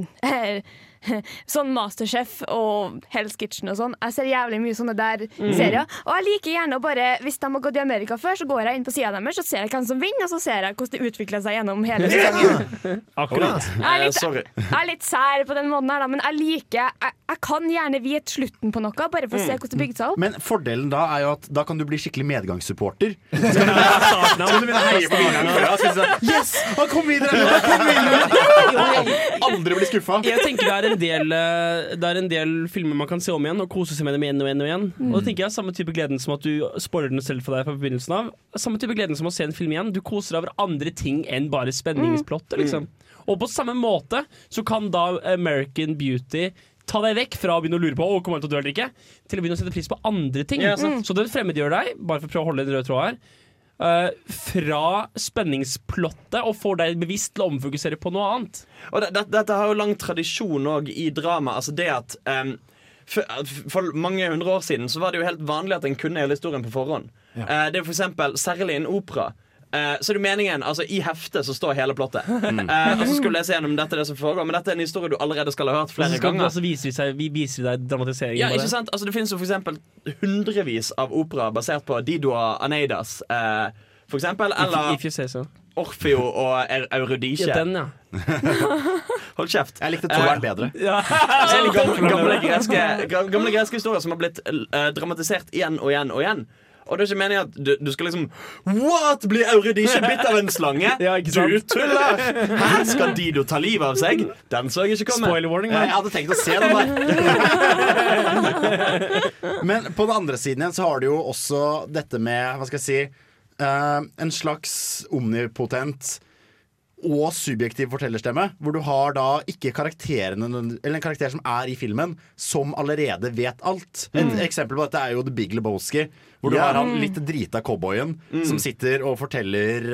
Sånn Masterchef og Hell's Kitchen og sånn. Jeg ser jævlig mye sånne der Mm. serier. Og jeg liker gjerne å bare Hvis de har gått i Amerika før, så går jeg inn på sida deres og ser jeg hvem som vinner, og så ser jeg hvordan det utvikler seg gjennom hele sesongen. Akkurat. Jeg er, litt, Eh, jeg er litt sær på den måten her, da, men jeg liker Jeg, jeg kan gjerne vite slutten på noe, bare for å se Mm. hvordan det bygde seg opp. Men fordelen da er jo at da kan du bli skikkelig medgangssupporter. Så du du heie på vinneren Yes! Han kom videre! Han kom videre! Aldri bli skuffa. Jeg tenker det er en del eh, Det er en del filmer man kan se om igjen og kose seg med dem igjen og igjen. Og igjen Mm. Og da tenker jeg Samme type gleden som at du spoiler den selv for deg fra begynnelsen av. Samme type gleden som å se en film igjen. Du koser deg over andre ting enn bare spenningsplottet. Liksom. Og på samme måte så kan da American Beauty ta deg vekk fra å begynne å lure på Å, kommer han til å dø eller ikke, til å begynne å sette pris på andre ting. Ja, mm. Så den fremmedgjør deg, bare for å prøve å holde en rød tråd her. Eh, fra spenningsplottet og får deg bevisst til å omfokusere på noe annet. Og det, det, dette har jo lang tradisjon òg i drama. Altså det at um, for, for mange hundre år siden så var det jo helt vanlig at en kunne hele historien på forhånd. Eh, det er for eksempel, Særlig i en opera. Eh, så er det meningen, altså I heftet så står hele plottet. Eh, og så skal jeg lese gjennom dette det som foregår Men dette er en historie du allerede skal ha hørt flere skal ganger. så viser vi, seg, vi viser deg dramatiseringen. Ja, ikke sant? Altså, det finnes jo for eksempel hundrevis av operaer basert på Dido Aneidas. uh, for eksempel, eller If you say so. Orfeo og Eurodice Ja, den, ja. Hold kjeft. Jeg likte toeren bedre. Ja. Så det gamle, gamle, greske, gamle greske historier som har blitt dramatisert igjen og igjen og igjen. Og det er ikke meningen at du, du skal liksom What? Blir Euridice bitt av en slange? Ja, ikke sant? Du tuller! Her skal Dido ta livet av seg? Den så jeg ikke komme. Spoiler warning, Jeg hadde tenkt å se den der. Men på den andre siden igjen så har du jo også dette med, hva skal jeg si, Uh, en slags omnipotent og subjektiv fortellerstemme, hvor du har da ikke karakterene Eller en karakter som er i filmen, som allerede vet alt. Et Mm. eksempel på dette er jo The Big Lebowski, hvor du Ja. har han litt drita cowboyen Mm. som sitter og forteller,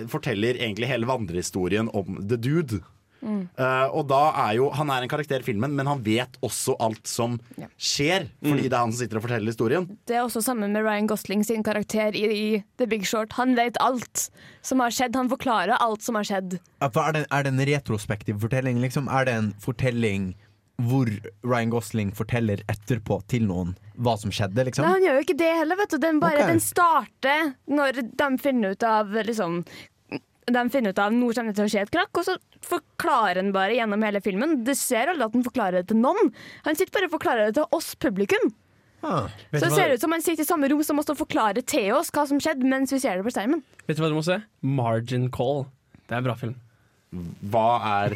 uh, forteller egentlig hele vandrehistorien om The Dude. Mm. Eh, og da er jo Han er en karakter i filmen, men han vet også alt som skjer, fordi det er han som sitter og forteller historien. Det er også sammen med Ryan Gosling sin karakter i, i The Big Short. Han vet alt som har skjedd. Han forklarer alt som har skjedd. Er det, er det en retrospektiv fortelling? Liksom? Er det en fortelling hvor Ryan Gosling forteller etterpå til noen hva som skjedde? Liksom? Nei, han gjør jo ikke det heller, vet du. Den, bare, okay. den starter når de finner ut av liksom de finner ut av nå kommer det til å skje et krakk, og så forklarer han bare gjennom hele filmen. Du ser aldri at han forklarer det til noen. Han sitter bare og forklarer det til oss publikum. Ah, Så du det hva- ser ut som han sitter i samme rom som oss og forklarer til oss hva som skjedde mens vi ser det på skjermen. Vet du hva du må se? Margin Call. Det er en bra film. Hva er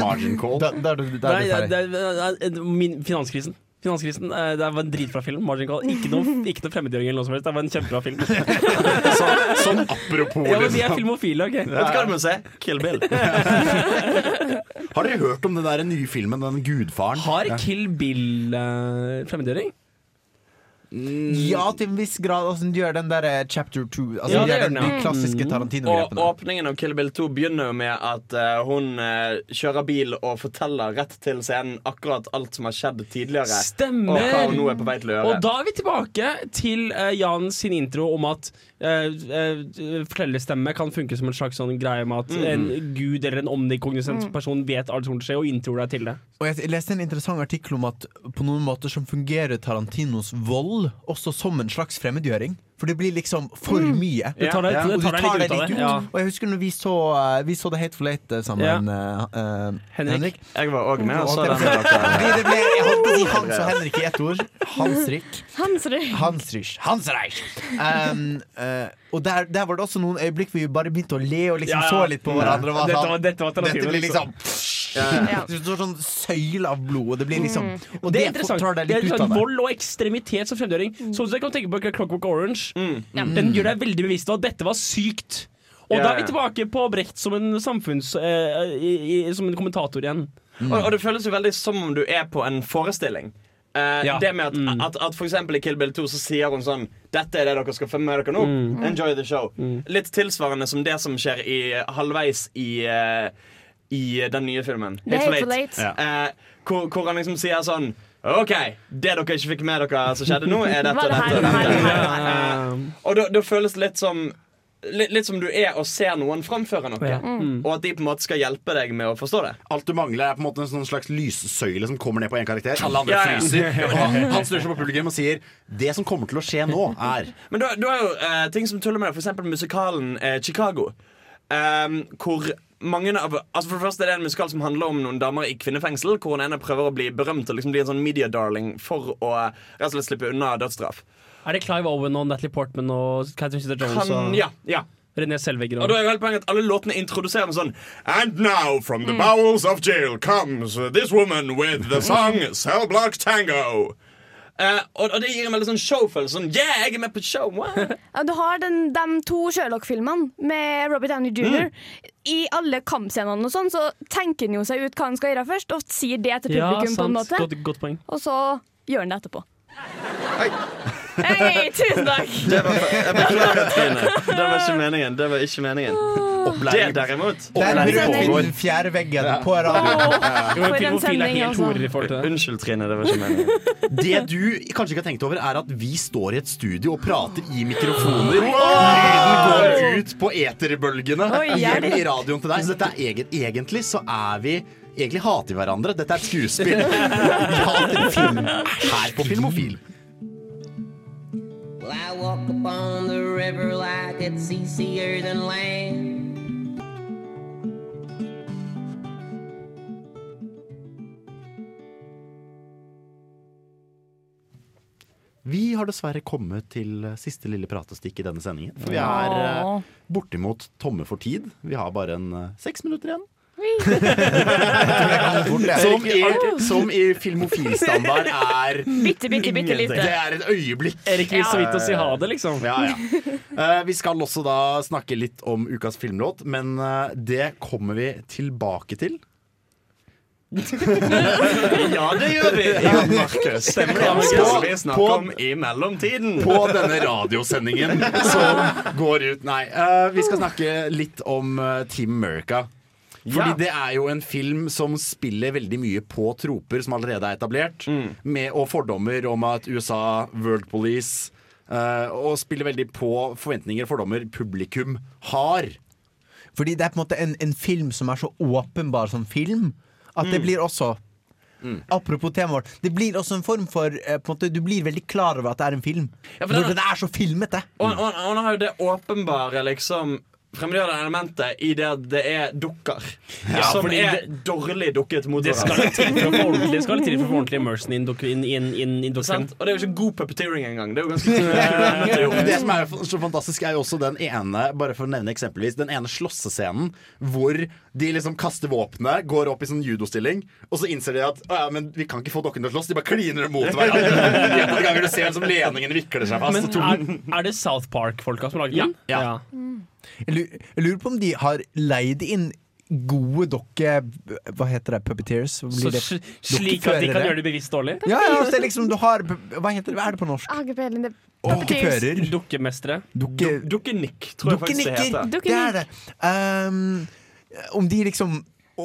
margin call? Da, da er du, da er du ferdig. det er, det er, det er min, finanskrisen. Finanskrisen, eh, Det var en dritbra film. Margin Call. Ikke noe, ikke noe fremmedgjøring eller noe som helst. Det var en kjempebra film. Så, sånn apropos Ja, men vi er liksom. filmofile, OK? Vet du hva du må se? Kill Bill. Har dere hørt om den der nye filmen, den Gudfaren? Har Kill Bill uh, fremmedgjøring? Ja, til en viss grad. Altså, de gjør den der eh, chapter two. Altså, Ja, de den, den, de klassiske Tarantino-grepene. åpningen av Kill Bill 2 begynner jo med at uh, hun uh, kjører bil og forteller rett til scenen akkurat alt som har skjedd tidligere. Stemmer. Og hva hun nå er på vei til å gjøre. Og da er vi tilbake til uh, Jan sin intro om at uh, fortellerstemme kan funke som en slags sånn greie med at Mm. en gud eller en omnikognisent Mm. person vet alt som skjer, og inntror deg til det. Og jeg leste en interessant artikkel om at på noen måter som fungerer Tarantinos vold også som en slags fremmedgjøring. For det blir liksom for Mm. mye. Du tar deg- Ja. Og du tar deg litt ut av det, ut. ja. Og jeg husker når vi så, eh, vi så The Hateful Eight eh, sammen, eh, eh, Henrik. Jeg var òg med og så den. det- ble, jeg holdt på å si Hans og Henrik i ett ord. Hansrik. Hansrik. Hansrik. Hansreich. Um, uh, og der, der var det også noen øyeblikk hvor vi bare begynte å le og liksom Ja, ja. så litt på hverandre. og var Dette sånn, var- dette var dette blir liksom. ja, Ja. Det står sånn søyle av blod, og det blir liksom Og Og det det, er interessant. tar deg Det er litt ut sånn av det. Vold og ekstremitet som fremgjøring. Sånn som jeg kan tenke på Clockwork Orange. Ja. Den gjør deg veldig bevisst på at dette var sykt. Og Ja, da er vi tilbake på Brecht som en samfunns... eh, i, i, som en kommentator igjen. Og, og det føles jo veldig som om du er på en forestilling. Eh, Ja. Det med at, at, at for eksempel i Kill Bill 2 så sier hun sånn Dette er det dere skal få med dere nå. Mm. Enjoy the show. Litt tilsvarende som det som skjer i halvveis i eh, I den nye filmen. The for late. Eight. Eh, hvor, hvor han liksom sier sånn OK, det dere ikke fikk med dere som skjedde nå, er dette og det dette. dette. Eh, Og da, da føles det litt som Litt, litt som du er og ser noen framføre noe, Ja. Mm. og at de på en måte skal hjelpe deg med å forstå det. Alt du mangler, er på en måte en sånn slags lyssøyle som kommer ned på én karakter. Alle andre Ja, ja. fryser. Og han snur seg på publikum og sier Det som kommer til å skje nå, er Men du, du har jo uh, ting som tuller med deg, eksempel musikalen uh, Chicago. Um, hvor mange av Altså For det første er det en musikal som handler om noen damer i kvinnefengsel. Hvor hun ene prøver å bli berømt og liksom bli en sånn media darling for å rett og slett slippe unna dødsstraff. Er det Clive Owen og Natalie Portman og Catherine Zeta-Jones Kan, og ja, ja. René Selvig. Og da er jo hele poenget at alle låtene introduserer med sånn And now, from the bowels of jail comes this woman with the song Cell Block Tango. Eh, og, og det gir en veldig sånn showfølelse. Sånn, yeah, jeg er med på show! Wow. Ja, du har den, de to Sherlock-filmene med Robert Downey jr. I alle kampscenene og sånn, så tenker han jo seg ut hva han skal gjøre først, og sier det til Ja, på en måte Godt, godt poeng. Og så gjør han det etterpå. Hei, tusen takk! Det var, jeg beklager, Trine. Det var ikke meningen. Det var ikke meningen. Det derimot Der brøt vi den fjerde veggen på radioen. Jo, horer i det. Unnskyld, Trine. Det var ikke meningen. Det du kanskje ikke har tenkt over, er at vi står i et studio og prater i mikrofoner. Lyden går ut på eterbølgene hjem i radioen til deg. Så dette er egen, egentlig så er vi Egentlig hater vi hverandre. Dette er et skuespill. Vi hater film her på Filmofil. Well, I walk upon the river like it's easier than land. Vi har dessverre kommet til siste lille pratestikk i denne sendingen. For vi er uh, bortimot tomme for tid. Vi har bare en uh, seks minutter igjen. Som i, som i filmofilstandard er Bitte, bitte, bitte lite. Det er et øyeblikk. Erik vil så vidt å si ha det, liksom. Ja, ja. Uh, vi skal også da snakke litt om ukas filmlåt, men eh, det kommer vi tilbake til. Ja, det gjør vi. Ja, Markus. Stemmer det, skal vi snakke På- om i mellomtiden? På denne radiosendingen som går ut Nei, Uh, vi skal snakke litt om uh, Team America. Fordi Ja. det er jo en film som spiller veldig mye på troper som allerede er etablert, med, og fordommer om at USA, World Police uh, Og spiller veldig på forventninger og fordommer publikum har. Fordi det er på en måte en, en film som er så åpenbar som film, at det Mm. blir også Apropos temaet vårt. Det blir også en form for eh, på en måte, Du blir veldig klar over at det er en film. Ja, for den- Når det er så filmete. Og, og, og han har jo det åpenbare liksom fremmedgjørende elementet i det at det er dukker. Ja, som er det- dårlig dukket mot Det skal til for å få ordentlig, til for å få ordentlig immersion in, in, in, in, in. Og det er jo ikke god puppeteering engang. Det er jo ganske. Det som er så fantastisk, er jo også den ene Bare for å nevne eksempelvis Den ene slåssescenen hvor de liksom kaster våpenet, går opp i sånn judostilling, og så innser de at å ja, men vi kan ikke få dokkene til å slåss. De bare kliner mot hverandre. Gjentatte ganger du ser liksom leningen vikler seg fast. Men er, er det South Park-folka som har laget den? Ja. Jeg lu- jeg lurer på om de har leid inn gode dokke... Hva heter det? Puppeteers? Så blir det? slik at de kan gjøre det bevisst dårlig? Ja, ja, altså, det liksom, du har Hva heter det, hva er det på norsk? Det Dokkefører. Dukkemestere. Dukke, Dukkenikk, tror jeg faktisk det heter. Det er det. Um, om de liksom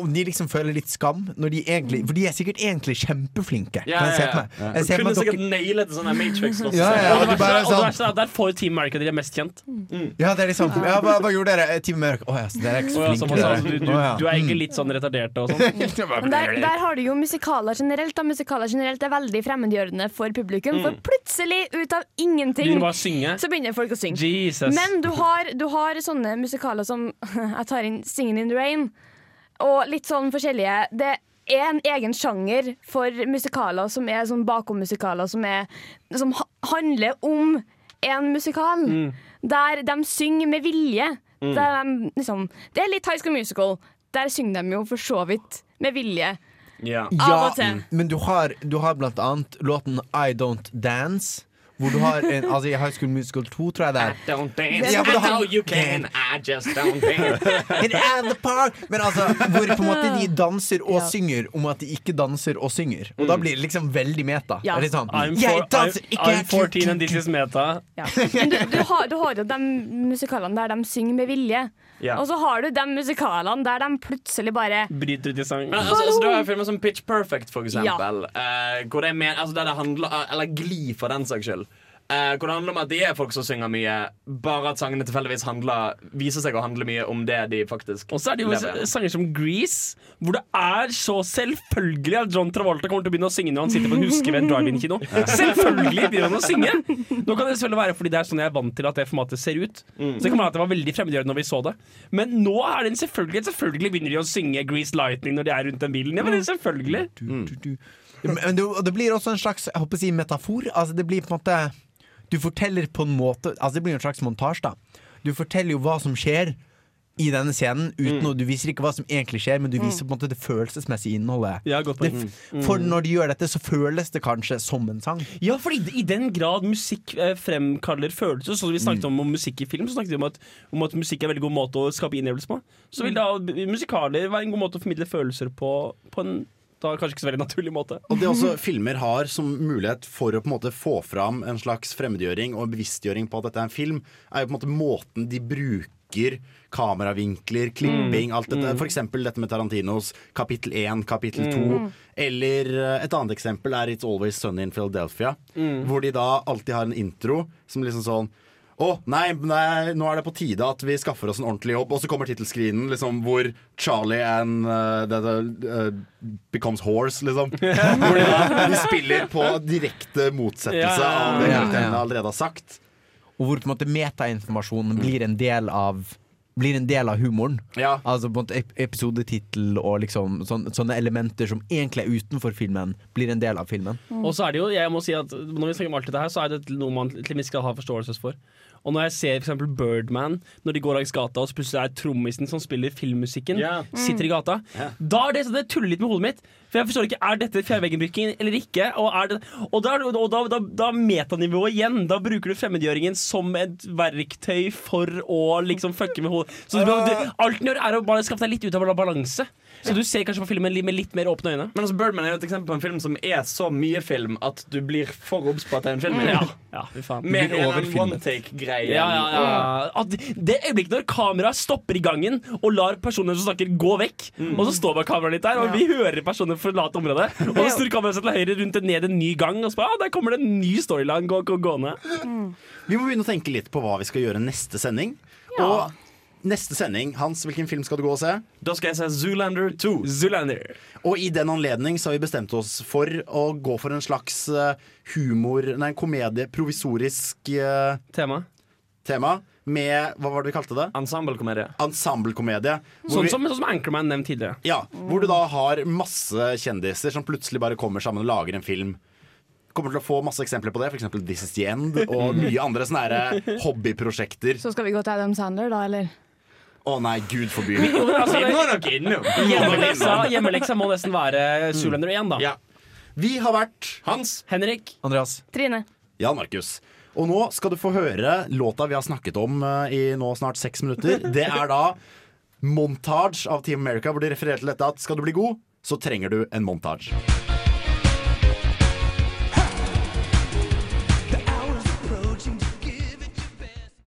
om de liksom føler litt skam når de egentlig For de er sikkert egentlig kjempeflinke. Ja, kan jeg se ja, ja. Du Jeg ser kunne sikkert dere- nailet sånn der Matrix. også. Ja, ja, Og det verste- sånn verste er der får Team America de er mest kjent. Ja, det er liksom ja, hva, hva gjorde dere? Team America Å ja, så dere er ikke så flinke. som han sa, du, du, du er egentlig litt sånn retardert og sånn. Men der, der har du jo musikaler generelt. Da. Musikaler generelt er veldig fremmedgjørende for publikum. Mm. For plutselig, ut av ingenting, Begynner bare å synge. så begynner folk å synge. Jesus. Men du har, du har sånne musikaler som Jeg tar inn 'Singin' in the Rain', og litt sånn forskjellige. Det er en egen sjanger for musikaler som er sånn bakom-musikaler som, er, som handler om en musikal. Mm. Der de synger med vilje. Mm. Der de, liksom, det er litt High School Musical. Der synger de jo for så vidt med vilje. Ja. Av og til. men du har, du har blant annet låten I Don't Dance. Hvor du har en, altså I High School Musical 2, tror jeg det er. Don't dance, Ja, I know you can, I just don't dance. In the park Men altså, hvor på en måte de danser og Ja. synger om at de ikke danser og synger. Og da blir det liksom veldig meta. Ja. Det er sånn, I'm, jeg danser I'm, ikke I'm 14 and this is meta. Ja. Men du, du, har, du har jo de musikalene der de synger med vilje. Ja. Og så har du de musikalene der de plutselig bare Bryter ut i sang. Men, altså, altså, du har jo filmer som Pitch Perfect, for eksempel. eh, hvor det er mer, altså, der det handler, eller Gli, for den saks skyld. Eh, hvor det handler om at de er folk som synger mye, bare at sangene tilfeldigvis handler, viser seg å handle mye om det de faktisk Og så er det jo lever sanger som Grease, hvor det er så selvfølgelig at John Travolta kommer til å begynne å synge når han sitter på en huske ved en drive-in-kino. Selvfølgelig begynner han å synge! Nå kan det selvfølgelig være fordi det er sånn jeg er vant til at det formatet ser ut. Så det kan være at det var veldig fremmedgjørende når vi så det. Men nå er det en selvfølgelighet. Selvfølgelig begynner de å synge Grease Lightning når de er rundt den bilen. Ja, men det er selvfølgelig. Men det, det blir også en slags jeg håper å si, metafor. Altså, det blir på en måte Du forteller på en måte Altså, det blir en slags montasje, da. Du forteller jo hva som skjer i denne scenen, uten Mm. å, du viser ikke hva som egentlig skjer, men du viser på en måte det følelsesmessige innholdet. Ja, godt det, for når de gjør dette, så føles det kanskje som en sang. Ja, for i, den grad musikk eh, fremkaller følelser, sånn som vi snakket om, om musikk i film, så snakket vi om at, om at musikk er en veldig god måte å skape innlevelse på. Så vil da musikaler være en god måte å formidle følelser på, på en da kanskje ikke så veldig naturlig måte. Og det også filmer har som mulighet for å på en måte få fram en slags fremmedgjøring og bevisstgjøring på at dette er en film, er jo på en måte måten de bruker kameravinkler, klipping, alt dette. Mm. For eksempel dette med Tarantinos kapittel 1, kapittel 2. Mm. Eller eh, et annet eksempel er It's Always Sunny in Philadelphia. Mm. Hvor de da alltid har en intro som liksom sånn å, nei, nei, nå er det på tide at vi skaffer oss en ordentlig jobb. Og så kommer tittelscreenen liksom, hvor Charlie and uh, the, the, uh, becomes horse, liksom. hvor de, de spiller på direkte motsettelse Ja, ja, ja. av det Ja, ja. karakterene allerede har sagt. Og hvor på en måte metainformasjonen blir en del av blir en del av humoren. Altså på en måte episodetittel og liksom sånne, sånne elementer som egentlig er utenfor filmen, blir en del av filmen. Og så er det jo, jeg må si at Når vi snakker om alt dette her, så er det noe man til og med skal ha forståelse for. Og når jeg ser eksempel Birdman, når de går langs gata, og så plutselig er trommisen som spiller filmmusikken, Ja. sitter i gata, da er det sånn det tuller litt med hodet mitt. For jeg forstår ikke, Er dette fjærveggenbrykking eller ikke? Og, er det, og, da, og da, da, da metanivået igjen. Da bruker du fremmedgjøringen som et verktøy for å liksom fucke med hodet. Så du, du, alt den gjør, er å bare skaffe deg litt ut av balanse. Så du ser kanskje på filmen med litt mer åpne øyne. Men altså, Birdman er jo et eksempel på en film som er så mye film at du blir for obs på at det er en film. Ja, ja, fy faen. Med Du en one take-greie. Ja, ja, ja. At det øyeblikket når kameraet stopper i gangen og lar personer som snakker, gå vekk, og så står bare kameraet litt der, og vi hører personer forlate området, og så snur kameraet seg til høyre rundt ned en ny gang, og så bare, ah, der kommer det en ny storyline gå, gå, gående. Vi må begynne å tenke litt på hva vi skal gjøre neste sending. Og neste sending, Hans, hvilken film skal du gå og se? Da skal jeg se Zoolander 2. Zoolander. Og i den anledning så har vi bestemt oss for å gå for en slags eh, humor Nei, komedie, provisorisk uh, Tema. tema. Med Hva var det vi kalte det? Ensemblekomedie. Ensemblekomedie. Sånn som, sånn som Anchorman nevnt tidligere. Ja, hvor du da har masse kjendiser som plutselig bare kommer sammen og lager en film. Kommer til å få masse eksempler på det, f.eks. This Is The End og mye andre sånne hobbyprosjekter. Så skal vi gå til Adam Sandler, da, eller? Å nei, gud forby. Altså, Vi må nok innom. Hjemmeleksa, hjemmeleksa må nesten være Zoolander 1, da. Ja. Vi har vært Hans. Henrik. Andreas. Trine. Jan Markus. Og nå skal du få høre låta vi har snakket om eh, i nå snart seks minutter. Det er da montage av Team America, hvor de refererer til dette at skal du bli god, så trenger du en montage.